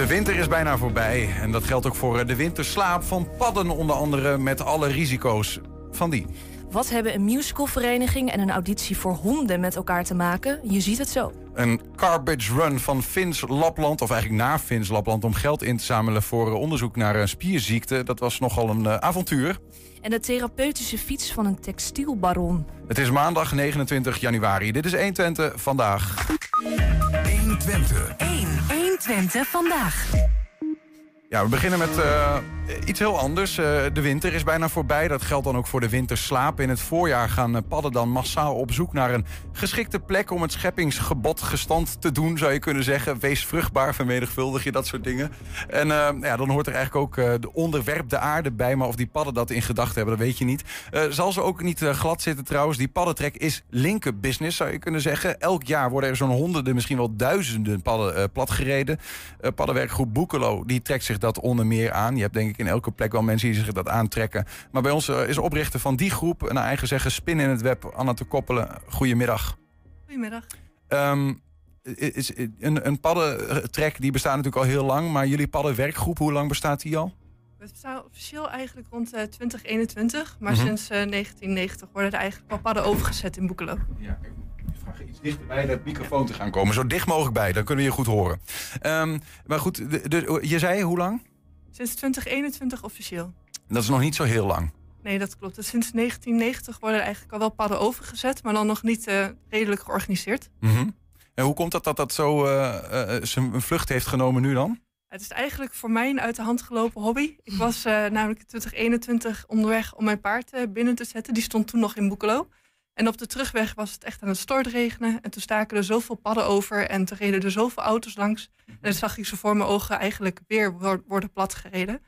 De winter is bijna voorbij en dat geldt ook voor eh, de winterslaap van padden onder andere met alle risico's van die. Wat hebben een musicalvereniging en een auditie voor honden met elkaar te maken? Je ziet het zo. Een garbage run van Fins Lapland, of eigenlijk naar Fins Lapland... om geld in te zamelen voor eh, onderzoek naar een spierziekte. Dat was nogal een uh, avontuur. En de therapeutische fiets van een textielbaron. Het is maandag 29 januari. Dit is 120 vandaag. 120. 1. 120 vandaag. Ja, we beginnen met uh, iets heel anders. Uh, de winter is bijna voorbij. Dat geldt dan ook voor de winterslaap. In het voorjaar gaan uh, padden dan massaal op zoek naar een geschikte plek... om het scheppingsgebod gestand te doen, zou je kunnen zeggen. Wees vruchtbaar, vermenigvuldig je dat soort dingen. En ja, dan hoort er eigenlijk ook de onderwerp de aarde bij. Maar of die padden dat in gedachten hebben, dat weet je niet. zal ze ook niet glad zitten trouwens. Die paddentrek is linkerbusiness, zou je kunnen zeggen. Elk jaar worden er zo'n honderden, misschien wel duizenden padden platgereden. paddenwerkgroep Boekelo, die trekt zich dat onder meer aan. Je hebt denk ik in elke plek wel mensen die zich dat aantrekken. Maar bij ons eh, is oprichter van die groep, naar eigen zeggen, spin in het web, Anna te koppelen. Goedemiddag. Goedemiddag. Um, is, een, een paddentrek die bestaat natuurlijk al heel lang, maar jullie paddenwerkgroep, hoe lang bestaat die al? We bestaan officieel eigenlijk rond uh, 2021, maar mm -hmm. sinds uh, 1990 worden er eigenlijk wel padden overgezet in Boekelo. Ja, vraag iets dichter bij de microfoon te gaan komen. Zo dicht mogelijk bij, dan kunnen we je goed horen. Um, maar goed, de, de, je zei hoe lang? Sinds 2021 officieel. Dat is nog niet zo heel lang. Nee, dat klopt. Dus sinds 1990 worden er eigenlijk al wel padden overgezet, maar dan nog niet uh, redelijk georganiseerd. Mm -hmm. En hoe komt dat dat dat zo uh, uh, zijn vlucht heeft genomen nu dan? Het is eigenlijk voor mij een uit de hand gelopen hobby. Ik was namelijk in 2021 onderweg om mijn paard binnen te zetten. Die stond toen nog in Boekelo. En op de terugweg was het echt aan het stortregenen. En toen staken er zoveel padden over en toen reden er zoveel auto's langs. En dan zag ik ze voor mijn ogen eigenlijk weer worden platgereden.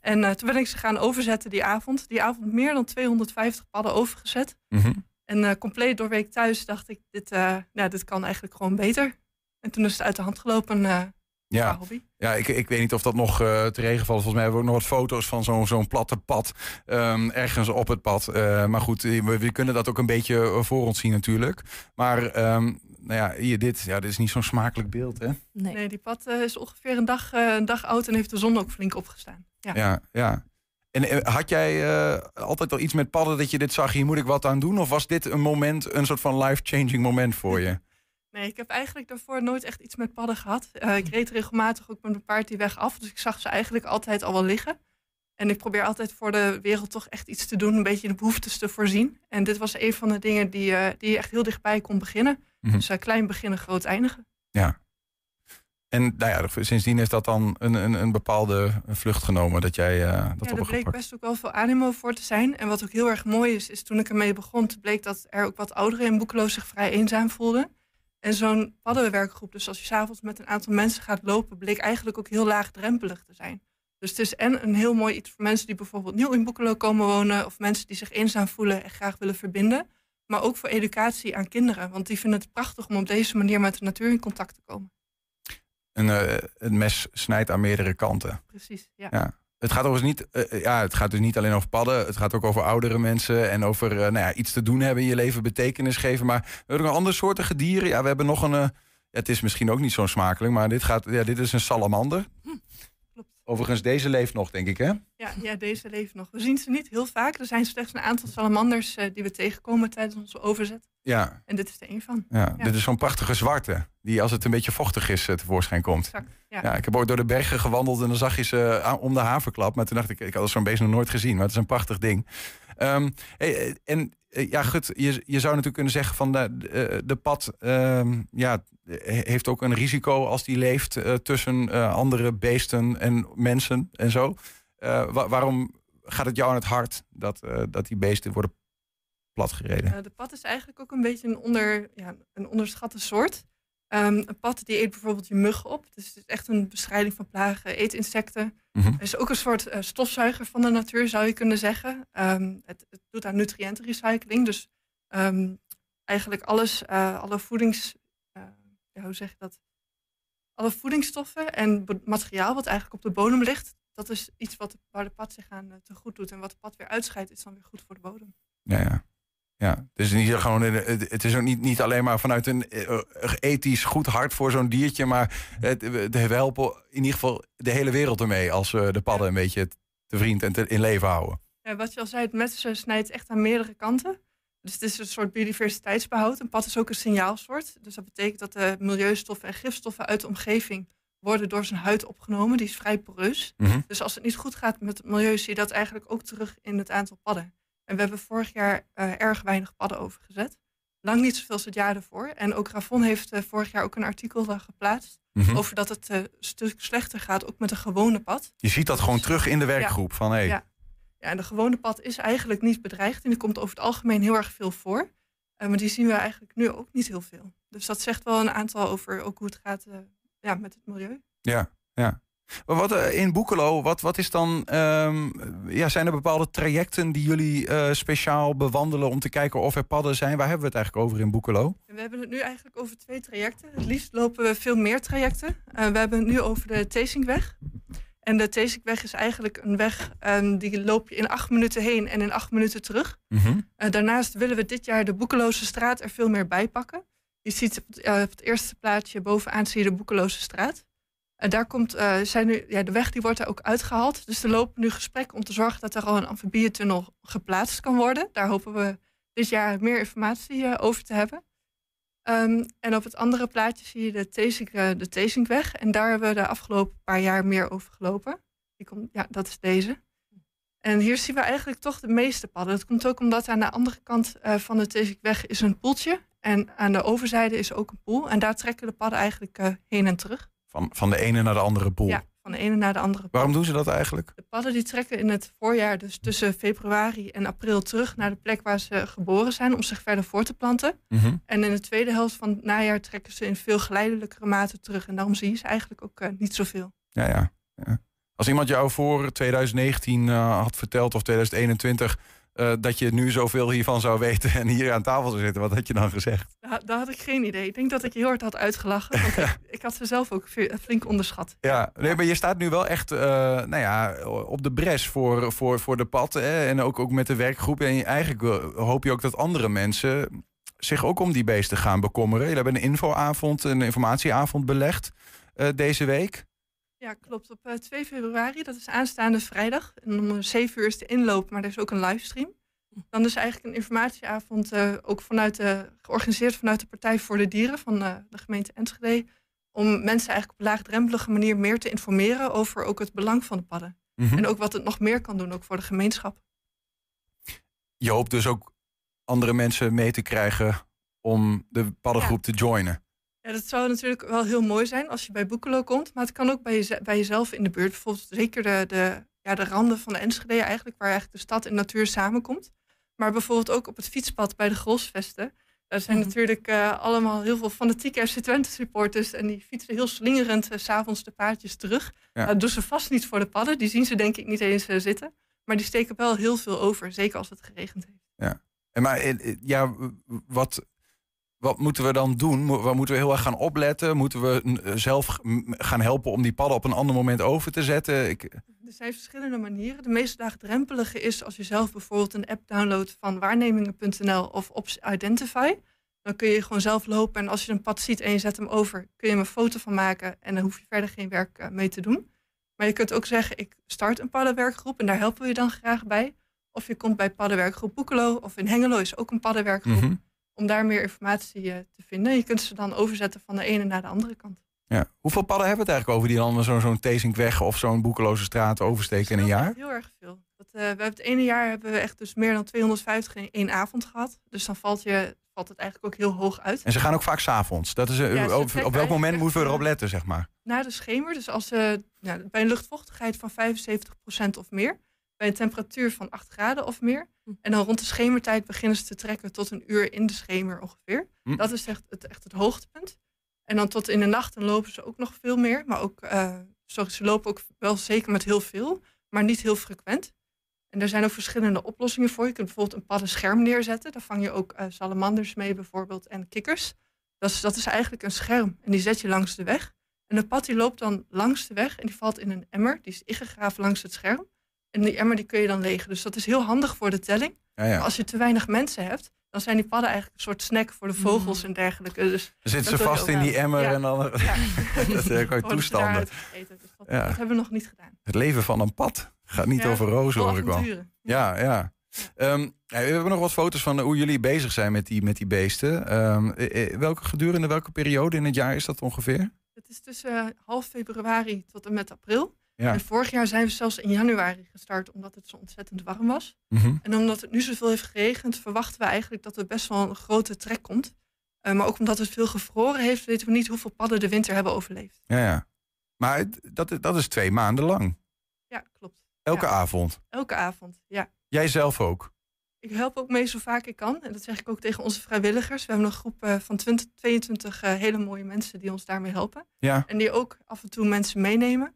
En uh, toen ben ik ze gaan overzetten die avond. Die avond meer dan 250 padden overgezet. Mm -hmm. En uh, compleet doorweek thuis dacht ik, dit, uh, nou, dit kan eigenlijk gewoon beter. En toen is het uit de hand gelopen ja, ja ik, ik weet niet of dat nog uh, te regen valt. Volgens mij hebben we ook nog wat foto's van zo'n zo'n platte pad. Um, ergens op het pad. Uh, maar goed, we, we, kunnen dat ook een beetje eh, voor ons zien natuurlijk. Maar um, nou ja, hier dit, ja, dit is niet zo'n smakelijk beeld, hè? Nee, nee die pad uh, is ongeveer een dag, uh, een dag oud en heeft de zon ook flink opgestaan. Ja, ja. ja. En had jij uh, altijd al iets met padden dat je dit zag, hier moet ik wat aan doen? Of was dit een moment, een soort van life-changing moment voor je? Nee, ik heb eigenlijk daarvoor nooit echt iets met padden gehad. Uh, ik reed regelmatig ook met mijn paard die weg af. Dus ik zag ze eigenlijk altijd al wel liggen. En ik probeer altijd voor de wereld toch echt iets te doen. Een beetje de behoeftes te voorzien. En dit was een van de dingen die, uh, die echt heel dichtbij kon beginnen. Mm -hmm. Dus uh, klein beginnen, groot eindigen. Ja. En nou ja, sindsdien is dat dan een, een, een bepaalde vlucht genomen dat jij dat Ja, er bleek best ook wel veel animo voor te zijn. En wat ook heel erg mooi is, is toen ik ermee begon... bleek dat er ook wat ouderen in Boekeloos zich vrij eenzaam voelden. En zo'n paddenwerkgroep, dus als je s'avonds met een aantal mensen gaat lopen, bleek eigenlijk ook heel laagdrempelig te zijn. Dus het is en een heel mooi iets voor mensen die bijvoorbeeld nieuw in Boekelo komen wonen, of mensen die zich eenzaam voelen en graag willen verbinden. Maar ook voor educatie aan kinderen, want die vinden het prachtig om op deze manier met de natuur in contact te komen. En uh, het mes snijdt aan meerdere kanten. Precies, ja. ja. Het gaat, overigens niet, uh, ja, het gaat dus niet alleen over padden. Het gaat ook over oudere mensen. En over uh, nou ja, iets te doen hebben in je leven, betekenis geven. Maar we hebben nog andere soorten dieren. Ja, we hebben nog een. Het is misschien ook niet zo smakelijk, maar dit, gaat, ja, dit is een salamander. Hm. Overigens, deze leeft nog, denk ik, hè? Ja, ja, deze leeft nog. We zien ze niet heel vaak. Er zijn slechts een aantal salamanders die we tegenkomen tijdens onze overzet. Ja. En dit is er één van. Ja, ja. Dit is zo'n prachtige zwarte. Die als het een beetje vochtig is tevoorschijn komt. Exact, ja. ja. ik heb ooit door de bergen gewandeld en dan zag je ze om de havenklap. Maar toen dacht ik, ik had zo'n beest nog nooit gezien. Maar het is een prachtig ding. Um, hey, en ja, goed, je, je zou natuurlijk kunnen zeggen van de, de, de pad um, ja, heeft ook een risico als die leeft tussen andere beesten en mensen en zo. Wa waarom gaat het jou aan het hart dat, dat die beesten worden platgereden? De pad is eigenlijk ook een beetje een, onder, ja, een onderschatte soort. Um, een pad die eet bijvoorbeeld je muggen op. Dus het is echt een bestrijding van plagen, eet insecten. Mm -hmm. Het is ook een soort uh, stofzuiger van de natuur, zou je kunnen zeggen. Um, het, het, doet aan nutriëntenrecycling. Dus um, eigenlijk alles, uh, alle voedings... Uh, ja, hoe zeg je dat? Alle voedingsstoffen en materiaal wat eigenlijk op de bodem ligt... dat is iets wat, waar de pad zich aan te goed doet. En wat het pad weer uitscheidt, is dan weer goed voor de bodem. Ja, ja. Ja, dus niet gewoon, het het is ook niet, niet alleen maar vanuit een eh, ethisch goed hart voor zo'n diertje, maar het, we helpen in ieder geval de hele wereld ermee als we de padden een beetje te vriend en te, in leven houden. Ja, wat je al zei, het mes eh, snijdt echt aan meerdere kanten. Dus het is een soort biodiversiteitsbehoud. Een pad is ook een signaalsoort. Dus dat betekent dat de milieustoffen en gifstoffen uit de omgeving worden door zijn huid opgenomen. Die is vrij poreus. Mhm. Dus als het niet goed gaat met het milieu, zie je dat eigenlijk ook terug in het aantal padden. En we hebben vorig jaar eh, erg weinig padden overgezet. Lang niet zoveel als het jaar ervoor. En ook Ravon heeft eh, vorig jaar ook een artikel eh, geplaatst Mhm. over dat het eh, een stuk slechter gaat, ook met een gewone pad. Je ziet dat gewoon terug in de werkgroep. Van, hey, Ja. Ja, en de gewone pad is eigenlijk niet bedreigd. En die komt over het algemeen heel erg veel voor. Maar die zien we eigenlijk nu ook niet heel veel. Dus dat zegt wel een aantal over ook hoe het gaat ja, met het milieu. Ja, ja. Maar wat eh, in Boekelo, wat, wat is dan. ehm, ja, zijn er bepaalde trajecten die jullie eh, speciaal bewandelen om te kijken of er padden zijn? Waar hebben we het eigenlijk over in Boekelo? We hebben het nu eigenlijk over twee trajecten. Het liefst lopen we veel meer trajecten. Eh, we hebben het nu over de Teesinkweg. En de Teesinkweg is eigenlijk een weg ehm, die loop je in acht minuten heen en in acht minuten terug. Mhm. Daarnaast willen we dit jaar de Boekeloze straat er veel meer bij pakken. Je ziet op het eerste plaatje bovenaan zie je de Boekeloze straat. En daar komt, eh, zijn nu, ja, de weg die wordt er ook uitgehaald. Dus er lopen nu gesprekken om te zorgen dat er al een amfibietunnel geplaatst kan worden. Daar hopen we dit jaar meer informatie eh, over te hebben. Ehm, en op het andere plaatje zie je de Teesink, eh, de. En daar hebben we de afgelopen paar jaar meer over gelopen. Die komt, ja, dat is deze. En hier zien we eigenlijk toch de meeste padden. Dat komt ook omdat aan de andere kant van de Teesinkweg is een poeltje. En aan de overzijde is ook een poel. En daar trekken de padden eigenlijk heen en terug. Van, van de ene naar de andere boel. Ja, van de ene naar de andere. Waarom doen ze dat eigenlijk? De padden die trekken in het voorjaar, dus tussen februari en april, terug naar de plek waar ze geboren zijn om zich verder voor te planten. Mhm. En in de tweede helft van het najaar trekken ze in veel geleidelijkere mate terug. En daarom zie je ze eigenlijk ook eh, niet zoveel. Ja, ja, ja. Als iemand jou voor 2019 eh, had verteld of 2021 eh, dat je nu zoveel hiervan zou weten en hier aan tafel zou zitten, wat had je dan gezegd? Daar, daar had ik geen idee. Ik denk dat ik je heel hard had uitgelachen. Want ik, ik had ze zelf ook flink onderschat. Ja, nee, maar je staat nu wel echt eh, nou ja, op de bres voor, voor, voor de pad. Hè? En ook, ook met de werkgroep. En eigenlijk eh, hoop je ook dat andere mensen zich ook om die beesten gaan bekommeren. Jullie hebben een infoavond, een informatieavond belegd deze week. Ja, klopt. Op eh, 2 februari, dat is aanstaande vrijdag. En om 7 uur is de inloop, maar er is ook een livestream. Dan is eigenlijk een informatieavond eh, ook vanuit de, georganiseerd vanuit de Partij voor de Dieren van eh, de gemeente Enschede. Om mensen eigenlijk op een laagdrempelige manier meer te informeren over ook het belang van de padden. Mhm. En ook wat het nog meer kan doen, ook voor de gemeenschap. Je hoopt dus ook andere mensen mee te krijgen om de paddengroep te joinen. Ja, dat zou natuurlijk wel heel mooi zijn als je bij Boekelo komt. Maar het kan ook bij, bij jezelf in de buurt. Bijvoorbeeld zeker de, de, ja, de randen van de Enschede eigenlijk. Waar eigenlijk de stad en natuur samenkomt. Maar bijvoorbeeld ook op het fietspad bij de Grosvesten. Daar zijn Mhm. natuurlijk eh, allemaal heel veel fanatieke FC Twente supporters. En die fietsen heel slingerend s s'avonds de paardjes terug. Ja. Dat doen ze vast niet voor de padden. Die zien ze denk ik niet eens eh, zitten. Maar die steken wel heel veel over. Zeker als het geregend heeft. En maar eh, eh, ja, wat, wat moeten we dan doen? Waar moeten we heel erg gaan opletten? Moeten we eh, zelf gaan helpen om die padden op een ander moment over te zetten? Ik, Er zijn verschillende manieren. De meest laagdrempelige is als je zelf bijvoorbeeld een app downloadt van waarnemingen.nl of Ops Identify. Dan kun je gewoon zelf lopen en als je een pad ziet en je zet hem over, kun je hem een foto van maken en dan hoef je verder geen werk eh, mee te doen. Maar je kunt ook zeggen, ik start een paddenwerkgroep en daar helpen we je dan graag bij. Of je komt bij paddenwerkgroep Boekelo of in Hengelo is ook een paddenwerkgroep. Mhm. Om daar meer informatie eh, te vinden. Je kunt ze dan overzetten van de ene naar de andere kant. ja. Hoeveel padden hebben we het eigenlijk over die dan zo'n zo'n Teesinkweg of zo'n boekeloze straat oversteken in een jaar? Heel erg veel. Dat, eh, we hebben het ene jaar hebben we echt dus meer dan 250 in één avond gehad. Dus dan valt, je, valt het eigenlijk ook heel hoog uit. En ze gaan ook vaak s'avonds. Dat is, eh, Ja, op, welk moment moeten we erop letten, zeg maar? Na de schemer, dus als, ja, bij een luchtvochtigheid van 75% of meer. Bij een temperatuur van 8 graden of meer. Hm. En dan rond de schemertijd beginnen ze te trekken tot een uur in de schemer ongeveer. Hm. Dat is echt het, echt het hoogtepunt. En dan tot in de nacht dan lopen ze ook nog veel meer. Maar ook, eh, sorry, ze lopen ook wel zeker met heel veel, maar niet heel frequent. En er zijn ook verschillende oplossingen voor. Je kunt bijvoorbeeld een paddenscherm neerzetten. Daar vang je ook eh, salamanders mee bijvoorbeeld en kikkers. Dat is, dat is eigenlijk een scherm en die zet je langs de weg. En de pad die loopt dan langs de weg en die valt in een emmer. Die is ingegraven langs het scherm. En die emmer die kun je dan legen. Dus dat is heel handig voor de telling. Ja, ja. Maar als je te weinig mensen hebt, dan zijn die padden eigenlijk een soort snack voor de vogels Mm. en dergelijke. Dus Dan zitten ze vast in die emmer Ja. en dan... ja, dat zijn ze toestanden. Dus dat, Ja. dat hebben we nog niet gedaan. Het leven van een pad gaat niet Ja, over rozen, hoor ik wel. Ja, ja. Ehm, ja, we hebben nog wat foto's van hoe jullie bezig zijn met die, met die beesten. Ehm, eh, eh, welke gedurende welke periode in het jaar is dat ongeveer? Het is tussen eh, half februari tot en met april. Ja. En vorig jaar zijn we zelfs in januari gestart omdat het zo ontzettend warm was. Mhm. En omdat het nu zoveel heeft geregend, verwachten we eigenlijk dat er best wel een grote trek komt. Eh, maar ook omdat het veel gevroren heeft, weten we niet hoeveel padden de winter hebben overleefd. Ja, ja. Maar dat, dat is twee maanden lang. Ja, klopt. Elke Ja. avond. Elke avond, ja. Jij zelf ook. Ik help ook mee zo vaak ik kan. En dat zeg ik ook tegen onze vrijwilligers. We hebben een groep eh, van 20, 22 eh, hele mooie mensen die ons daarmee helpen. Ja. En die ook af en toe mensen meenemen.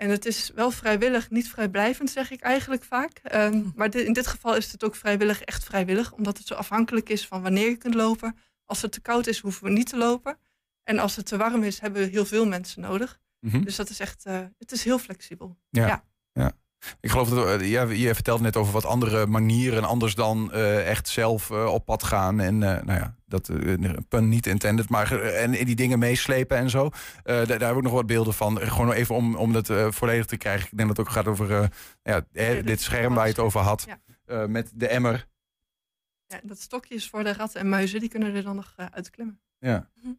En het is wel vrijwillig, niet vrijblijvend, zeg ik eigenlijk vaak. Ehm, maar di- in dit geval is het ook vrijwillig, echt vrijwillig. Omdat het zo afhankelijk is van wanneer je kunt lopen. Als het te koud is, hoeven we niet te lopen. En als het te warm is, hebben we heel veel mensen nodig. Mhm. Dus dat is echt, eh, het is heel flexibel. Ja. Ja. Ik geloof dat eh, ja, je vertelde net over wat andere manieren, anders dan eh, echt zelf eh, op pad gaan. En eh, nou ja, dat pun niet intended, maar en die dingen meeslepen en zo. Daar, heb ik nog wat beelden van. Gewoon even om, om dat volledig te krijgen. Ik denk dat het ook gaat over ja, eh, dit scherm waar je het over had. Ja. Met de emmer. Ja, dat stokje is voor de ratten en muizen, die kunnen er dan nog uitklimmen. Ja. Mhm.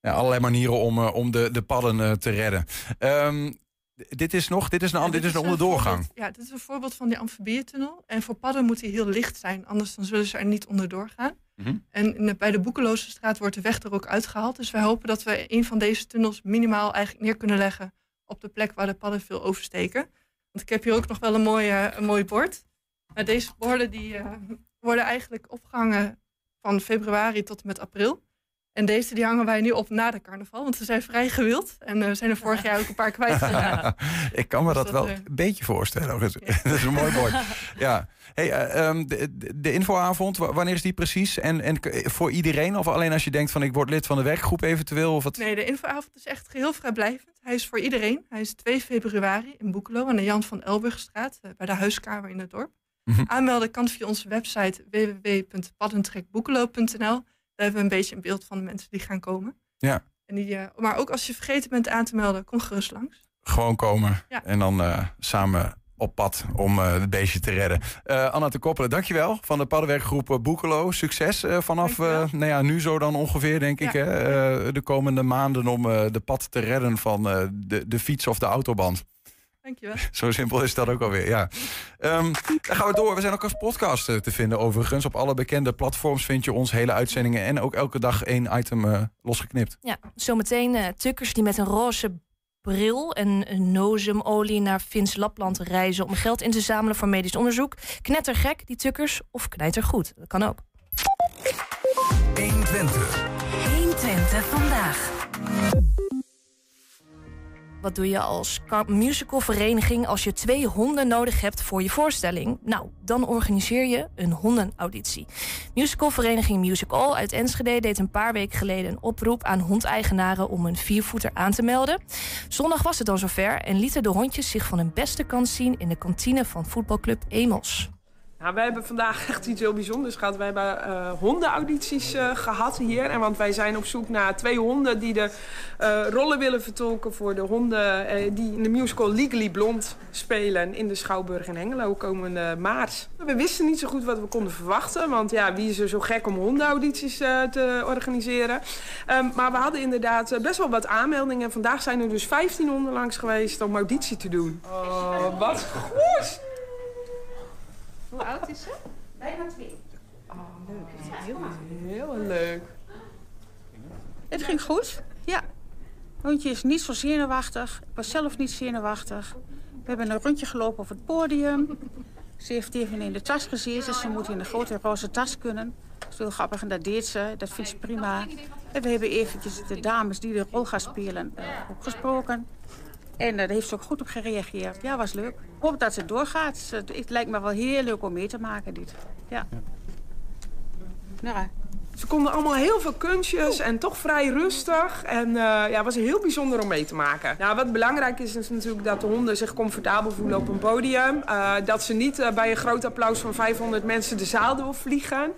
Ja, allerlei manieren om, om de, de padden te redden. D- dit is nog, dit is een, Ja, dit is een onderdoorgang. Ja, dit is een voorbeeld van die amfibietunnel. En voor padden moet die heel licht zijn, anders dan zullen ze er niet onderdoor gaan. Mhm. En bij de Boekeloze straat wordt de weg er ook uitgehaald. Dus wij hopen dat we een van deze tunnels minimaal eigenlijk neer kunnen leggen op de plek waar de padden veel oversteken. Want ik heb hier ook nog wel een mooi, eh, een mooi bord. Maar deze borden die, eh, worden eigenlijk opgehangen van februari tot en met april. En deze die hangen wij nu op na de carnaval, want ze zijn vrij gewild. En eh, we zijn er vorig jaar ook een paar kwijtgeraakt. ik kan me Dus dat dat, wel eh, een beetje voorstellen. Dat is- Ja. dat is een mooi bord. Ja. Hey, eh, ehm, de, infoavond, wa- wanneer is die precies? En, en voor iedereen? Of alleen als je denkt van ik word lid van de werkgroep eventueel? Of wat? Nee, de infoavond is echt geheel vrijblijvend. Hij is voor iedereen. Hij is 2 februari in Boekelo aan de Jan van Elburgstraat, bij de huiskamer in het dorp. Mhm. Aanmelden kan via onze website www.paddentrekboekelo.nl. Hebben we een beetje een beeld van de mensen die gaan komen. Ja. En die, eh, maar ook als je vergeten bent aan te melden, kom gerust langs. Gewoon komen Ja. en dan eh, samen op pad om eh, het beestje te redden. Anna te Koppelen, dankjewel van de paddenwerkgroep Boekelo. Succes vanaf nou ja, nu zo dan ongeveer, denk ik. Hè? De komende maanden om de pad te redden van de, de fiets of de autoband. Dankjewel. Zo simpel is dat ook alweer, ja. Ehm, dan gaan we door. We zijn ook als podcast eh, te vinden overigens. Op alle bekende platforms vind je ons hele uitzendingen... en ook elke dag één item eh, losgeknipt. Ja, zometeen eh, tukkers die met een roze bril en een nozemolie naar Fins Lapland reizen om geld in te zamelen voor medisch onderzoek. Knettergek, die tukkers, of knijtergoed. Dat kan ook. 120. 120 vandaag. Wat doe je als musicalvereniging als je twee honden nodig hebt voor je voorstelling? Nou, dan organiseer je een hondenauditie. Musicalvereniging Music All uit Enschede deed een paar weken geleden een oproep aan hondeigenaren om een viervoeter aan te melden. Zondag was het dan zover en lieten de hondjes zich van hun beste kant zien in de kantine van voetbalclub Emos. Nou, wij hebben vandaag echt iets heel bijzonders gehad. Wij hebben eh hondenaudities eh, gehad hier. En want wij zijn op zoek naar twee honden die de eh, rollen willen vertolken voor de honden die in de musical Legally Blonde spelen in de Schouwburg in Hengelo komende maart. We wisten niet zo goed wat we konden verwachten. Want ja, wie is er zo gek om hondenaudities te organiseren? Ehm, maar we hadden inderdaad best wel wat aanmeldingen. En vandaag zijn er dus 15 honden langs geweest om auditie te doen. Oh, wat goed! Hoe oud is ze? Heel leuk. Het ging goed, ja. Hondje is niet zo zenuwachtig. Ik was zelf niet zenuwachtig. We hebben een rondje gelopen over het podium. Ze heeft even in de tas gezeten. Ze moet in een grote roze tas kunnen. Dat is heel grappig en dat deed ze. Dat vindt ze prima. En we hebben eventjes de dames die de rol gaan spelen eh, ook gesproken. En eh, daar heeft ze ook goed op gereageerd. Ja, was leuk. Ik hoop dat het doorgaat. Ze- Het lijkt me wel heel leuk om mee te maken, dit. Ja. Nou, Ze konden allemaal heel veel kunstjes en toch vrij rustig. En uh, ja, was heel bijzonder om mee te maken. Nou, wat belangrijk is, is natuurlijk dat de honden zich comfortabel voelen op een podium. Uh, dat ze niet uh, bij een groot applaus van 500 mensen de zaal doorvliegen.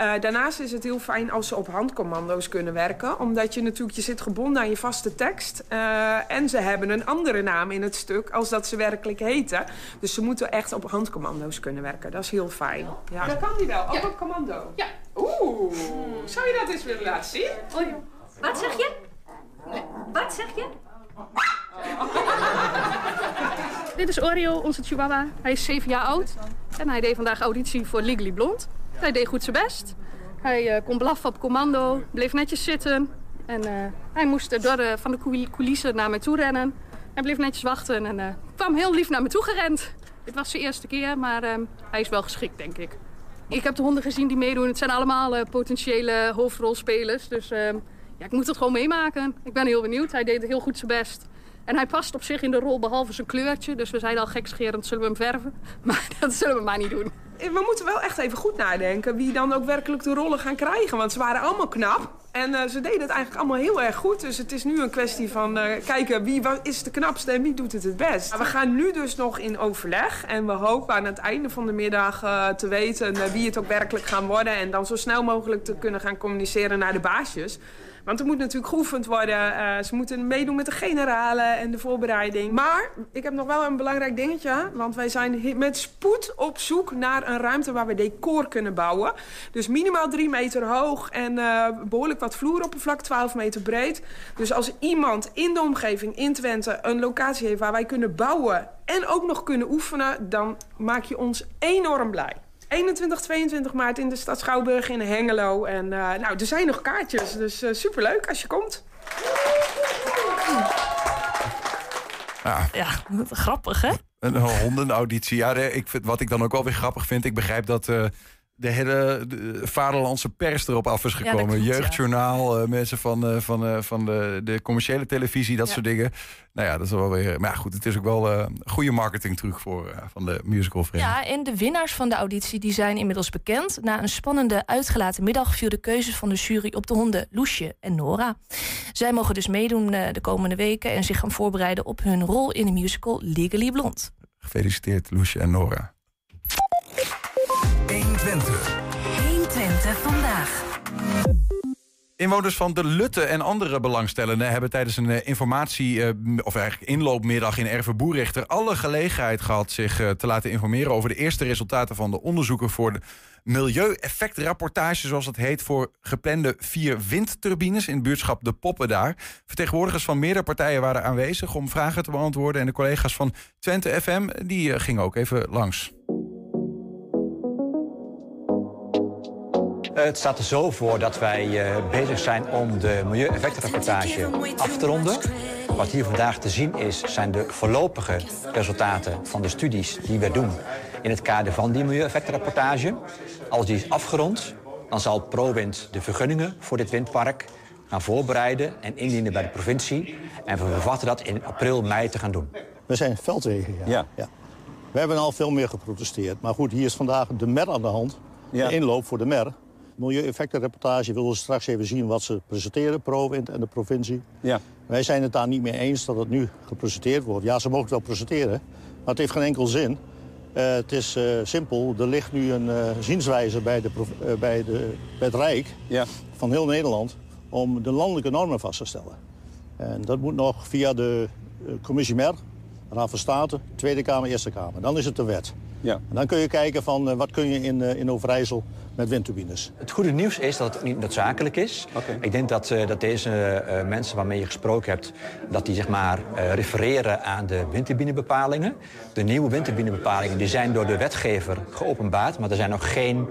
Uh, daarnaast is het heel fijn als ze op handcommando's kunnen werken. Omdat je natuurlijk, je zit gebonden aan je vaste tekst. Uh, en ze hebben een andere naam in het stuk als dat ze werkelijk heten. Dus ze moeten echt op handcommando's kunnen werken. Dat is heel fijn. Ja. Dat kan die wel, ook ja. op commando? Ja. Oeh, zou je dat eens willen laten zien? Oh, Wat zeg je? Wat zeg je? Dit is Oreo, onze chihuahua. Hij is 7 jaar oud. En hij deed vandaag auditie voor Legally Blond. Hij deed goed zijn best. Hij uh, kon blaffen op commando, bleef netjes zitten. En uh, hij moest door de, van de coulissen naar mij toe rennen. Hij bleef netjes wachten en uh, kwam heel lief naar me toe gerend. Dit was zijn eerste keer, maar hij is wel geschikt, denk ik. Ik heb de honden gezien die meedoen. Het zijn allemaal potentiële hoofdrolspelers. Dus ja, ik moet het gewoon meemaken. Ik ben heel benieuwd. Hij deed heel goed zijn best. En hij past op zich in de rol behalve zijn kleurtje. Dus we zeiden al gekscherend, zullen we hem verven? Maar dat zullen we maar niet doen. We moeten wel echt even goed nadenken wie dan ook werkelijk de rollen gaan krijgen. Want ze waren allemaal knap. En uh, ze deden het eigenlijk allemaal heel erg goed. Dus het is nu een kwestie van uh, kijken wie is de knapste en wie doet het het best. We gaan nu dus nog in overleg. En we hopen aan het einde van de middag te weten wie het ook werkelijk gaan worden. En dan zo snel mogelijk te kunnen gaan communiceren naar de baasjes. Want er moet natuurlijk geoefend worden. Uh, ze moeten meedoen met de generalen en de voorbereiding. Maar ik heb nog wel een belangrijk dingetje. Want wij zijn met spoed op zoek naar een ruimte waar we decor kunnen bouwen. Dus minimaal drie meter hoog en uh, behoorlijk wat vloeroppervlak, 12 meter breed. Dus als iemand in de omgeving in Twente een locatie heeft waar wij kunnen bouwen en ook nog kunnen oefenen, dan maak je ons enorm blij. 21, 22 maart in de stad Schouwburg in Hengelo. En uh, nou, er zijn nog kaartjes, dus uh, superleuk als je komt. Ja, ja grappig hè? Een hondenauditie. Ja, ik vind, wat ik dan ook wel weer grappig vind, ik begrijp dat... De hele de vaderlandse pers erop af is gekomen. Ja, klopt, Jeugdjournaal, ja. uh, mensen van, uh, van, uh, van de, de commerciële televisie, dat ja. soort dingen. Nou ja, dat is wel weer. Maar goed, het is ook wel goede marketing terug voor van de musicalvereniging. Ja, en de winnaars van de auditie die zijn inmiddels bekend. Na een spannende uitgelaten middag viel de keuze van de jury op de honden Loesje en Nora. Zij mogen dus meedoen de komende weken en zich gaan voorbereiden op hun rol in de musical Legally Blond. Gefeliciteerd, Loesje en Nora. 120. 120 vandaag. Inwoners van de Lutte en andere belangstellenden hebben tijdens een uh, informatie, uh, of eigenlijk inloopmiddag in Erve Boerichter alle gelegenheid gehad zich uh, te laten informeren over de eerste resultaten van de onderzoeken voor de milieueffectrapportage, zoals het heet, voor geplande vier windturbines in het buurtschap De Poppen daar. Vertegenwoordigers van meerdere partijen waren aanwezig om vragen te beantwoorden en de collega's van Twente FM die gingen ook even langs. Het staat er zo voor dat wij uh, bezig zijn om de milieueffectenrapportage af te ronden. Wat hier vandaag te zien is, zijn de voorlopige resultaten van de studies die we doen in het kader van die milieueffectenrapportage. Als die is afgerond, dan zal ProWind de vergunningen voor dit windpark gaan voorbereiden en indienen bij de provincie. En we verwachten dat in april, mei te gaan doen. We zijn veldregen, ja. ja. ja. We hebben al veel meer geprotesteerd. Maar goed, hier is vandaag de MER aan de hand. Ja. De inloop voor de MER milieueffectenreportage willen we straks even zien wat ze presenteren, ProWind en de provincie. Ja. Wij zijn het daar niet mee eens dat het nu gepresenteerd wordt. Ja, ze mogen het wel presenteren, maar het heeft geen enkel zin. Uh, het is uh, simpel, er ligt nu een uh, zienswijze bij, de, bij, de, bij het Rijk ja. van heel Nederland... om de landelijke normen vast te stellen. En dat moet nog via de commissie MER, Raad van State, Tweede Kamer, Eerste Kamer. Dan is het de wet. Ja. En dan kun je kijken van wat kun je in, in Overijssel met windturbines. Het goede nieuws is dat het niet noodzakelijk is. Okay. Ik denk dat, uh, dat deze uh, mensen waarmee je gesproken hebt... dat die zeg maar uh, refereren aan de windturbinebepalingen. De nieuwe windturbinebepalingen die zijn door de wetgever geopenbaard... maar er zijn nog geen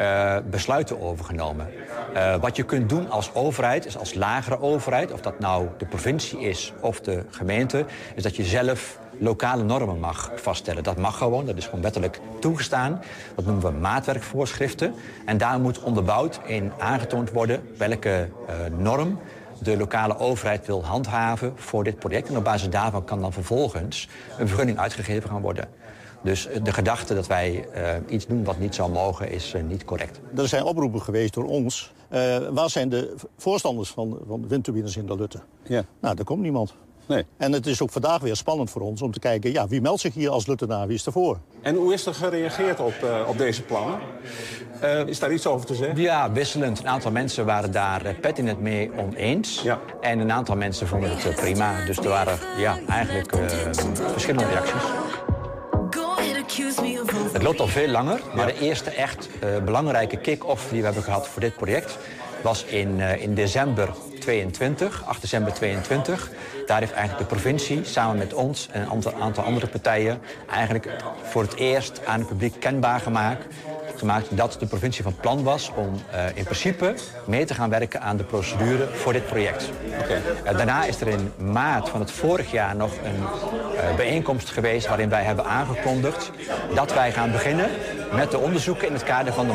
uh, besluiten overgenomen. Uh, wat je kunt doen als overheid, is als lagere overheid... of dat nou de provincie is of de gemeente... is dat je zelf lokale normen mag vaststellen. Dat mag gewoon, dat is gewoon wettelijk toegestaan. Dat noemen we maatwerkvoorschriften. En daar moet onderbouwd in aangetoond worden welke uh, norm de lokale overheid wil handhaven voor dit project. En op basis daarvan kan dan vervolgens een vergunning uitgegeven gaan worden. Dus de gedachte dat wij iets doen wat niet zou mogen is niet correct. Er zijn oproepen geweest door ons. waar zijn de voorstanders van, van windturbines in de Lutte? Ja. Nou, daar komt niemand. Nee. En het is ook vandaag weer spannend voor ons om te kijken... Ja, wie meldt zich hier als Luttenaar, wie is ervoor? En hoe is er gereageerd op, uh, op deze plannen? Uh, is daar iets over te zeggen? Ja, wisselend. Een aantal mensen waren daar uh, het mee oneens. Ja. En een aantal mensen vonden het prima. Dus er waren ja, eigenlijk verschillende reacties. Het loopt al veel langer, maar de eerste echt belangrijke kick-off die we hebben gehad voor dit project was in, in december 22, 8 december 22. Daar heeft eigenlijk de provincie samen met ons en een aantal andere partijen... eigenlijk voor het eerst aan het publiek kenbaar gemaakt gemaakt dat de provincie van plan was om uh, in principe mee te gaan werken aan de procedure voor dit project. Okay. Uh, daarna is er in maart van het vorig jaar nog een uh, bijeenkomst geweest waarin wij hebben aangekondigd dat wij gaan beginnen met de onderzoeken in het kader van de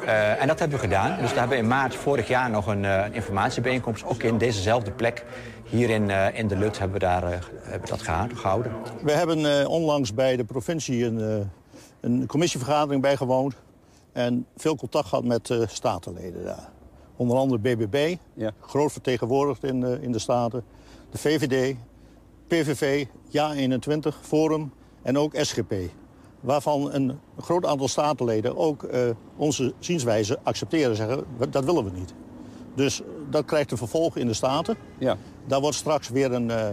milieueffectenrapportage. en dat hebben we gedaan. Dus daar hebben we in maart vorig jaar nog een, een informatiebijeenkomst, ook in dezezelfde plek hier in, uh, in de Lut hebben we, daar, uh, hebben dat gehouden. We hebben uh, onlangs bij de provincie een, een commissievergadering bijgewoond. En veel contact gehad met statenleden daar. Onder andere BBB, ja. groot vertegenwoordigd in, in de Staten. De VVD, PVV, Ja21, Forum en ook SGP. Waarvan een groot aantal statenleden ook onze zienswijze accepteren. Zeggen, dat willen we niet. Dus dat krijgt een vervolg in de Staten. Ja. Daar wordt straks weer een, uh,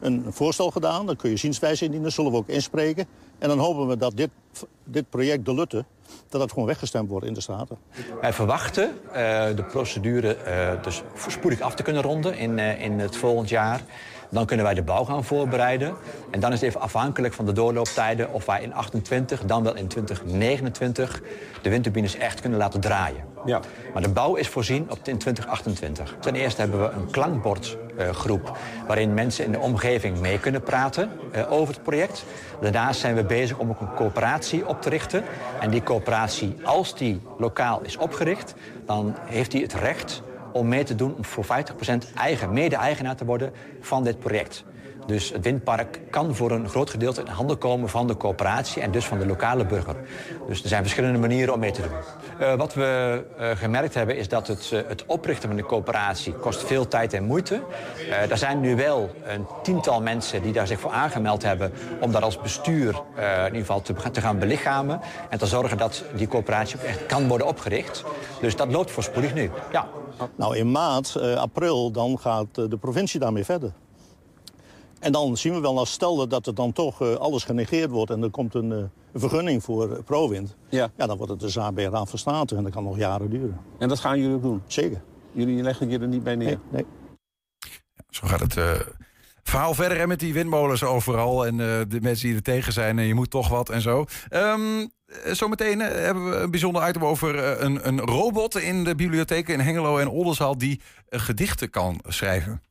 een voorstel gedaan. Dan kun je zienswijze indienen, zullen we ook inspreken. En dan hopen we dat dit, dit project de Lutte dat het gewoon weggestemd wordt in de Staten. Wij verwachten uh, de procedure uh, dus spoedig af te kunnen ronden in, in het volgend jaar. Dan kunnen wij de bouw gaan voorbereiden. En dan is het even afhankelijk van de doorlooptijden... of wij in 28, dan wel in 2029 de windturbines echt kunnen laten draaien. Ja. Maar de bouw is voorzien op in 2028. Ten eerste hebben we een klankbordgroep... Uh, waarin mensen in de omgeving mee kunnen praten uh, over het project. Daarnaast zijn we bezig om ook een coöperatie op te richten. En die coöperatie, als die lokaal is opgericht... dan heeft die het recht om mee te doen om voor 50% eigen, mede-eigenaar te worden van dit project. Dus het windpark kan voor een groot gedeelte in handen komen van de coöperatie en dus van de lokale burger. Dus er zijn verschillende manieren om mee te doen. Uh, wat we uh, gemerkt hebben is dat het, uh, het, oprichten van de coöperatie kost veel tijd en moeite. er zijn nu wel een tiental mensen die daar zich voor aangemeld hebben om dat als bestuur in ieder geval te, gaan belichamen en te zorgen dat die coöperatie echt kan worden opgericht. Dus dat loopt voorspoedig nu. Ja. Nou, in maart, april, dan gaat de provincie daarmee verder. En dan zien we wel, als stel dat er dan toch uh, alles genegeerd wordt... en er komt een, uh, vergunning voor uh, ProWind... Ja. ja. dan wordt het de zaak bij Raad van State en dat kan nog jaren duren. En dat gaan jullie ook doen? Zeker. Jullie leggen je er niet bij neer? Nee. nee. Ja, zo gaat het verhaal verder hè, met die windmolens overal... en de mensen die er tegen zijn en je moet toch wat en zo. Um, Zometeen hebben we een bijzonder item over een, een robot in de bibliotheken in Hengelo en Oldenzaal... die gedichten kan schrijven.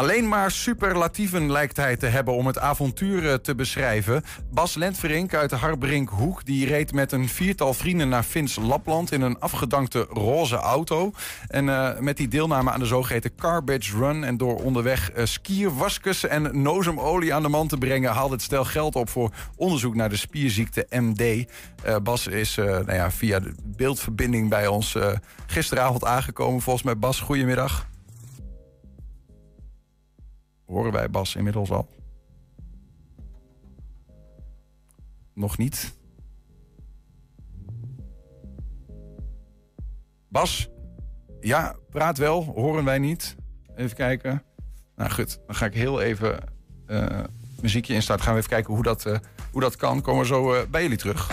Alleen maar superlatieven lijkt hij te hebben om het avontuur eh, te beschrijven. Bas Lentverink uit de Harbrinkhoek die reed met een viertal vrienden naar Fins Lapland in een afgedankte roze auto. En uh, met die deelname aan de zogeheten Carbage Run en door onderweg skier, waskussen en nozemolie aan de man te brengen, haalde het stel geld op voor onderzoek naar de spierziekte MD. Bas is nou ja, via de beeldverbinding bij ons gisteravond aangekomen. Volgens mij Bas, goedemiddag. Horen wij Bas inmiddels al? Nog niet? Bas? Ja, praat wel. Horen wij niet? Even kijken. Nou goed, dan ga ik heel even uh, muziekje instarten. Gaan we even kijken hoe dat, uh, hoe dat kan. Komen we zo uh, bij jullie terug.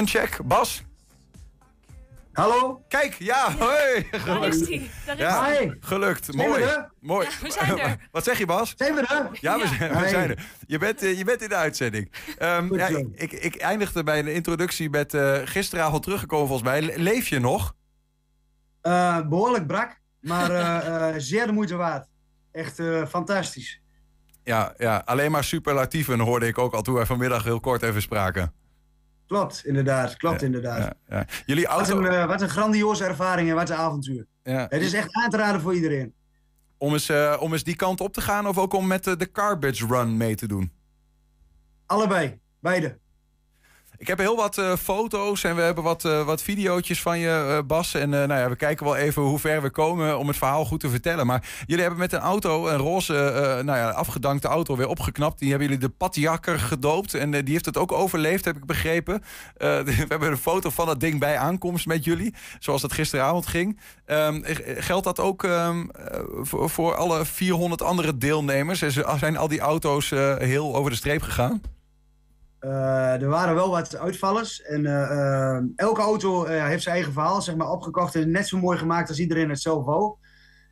Een, een check. Bas? Hallo? Kijk, ja, hoi. Daar is hij. Daar is Ja, hij. gelukt. Zijn we Mooi. er? Mooi. Ja, we zijn er. Wat zeg je, Bas? Zijn we er? Ja, we zijn, we zijn er. Je bent, eh, je bent in de uitzending. Ehm, ja, ik, ik, eindigde bij de introductie met eh, gisteravond teruggekomen volgens mij. Le- Leef je nog? Eh, behoorlijk brak, maar eh, eh, zeer de moeite waard. Echt eh, fantastisch. Ja, ja, alleen maar superlatieven hoorde ik ook al toen wij vanmiddag heel kort even spraken. Klopt, inderdaad. Klopt, inderdaad. Ja. Jullie Wat, auto... een, eh, wat een grandioze ervaring en wat een avontuur. Het is echt aan te raden voor iedereen. Om eens, eh, om eens die kant op te gaan of ook om met de, de Carbage Run mee te doen? Allebei, beide. Ik heb heel wat eh, foto's en we hebben wat, eh wat van je, eh, Bas. En nou ja, we kijken wel even hoe ver we komen om het verhaal goed te vertellen. Maar jullie hebben met een auto, een roze, nou ja, afgedankte auto, weer opgeknapt. Die hebben jullie de Patjakker gedoopt. En die heeft het ook overleefd, heb ik begrepen. We hebben een foto van dat ding bij aankomst met jullie. Zoals dat gisteravond ging. Ehm, eh, geldt dat ook ehm, eh, voor, voor alle 400 andere deelnemers? Zijn al die auto's heel over de streep gegaan? Eh, er waren wel wat uitvallers. En eh, eh, elke auto heeft zijn eigen verhaal, zeg maar, opgekocht. En net zo mooi gemaakt als iedereen het zelf wou.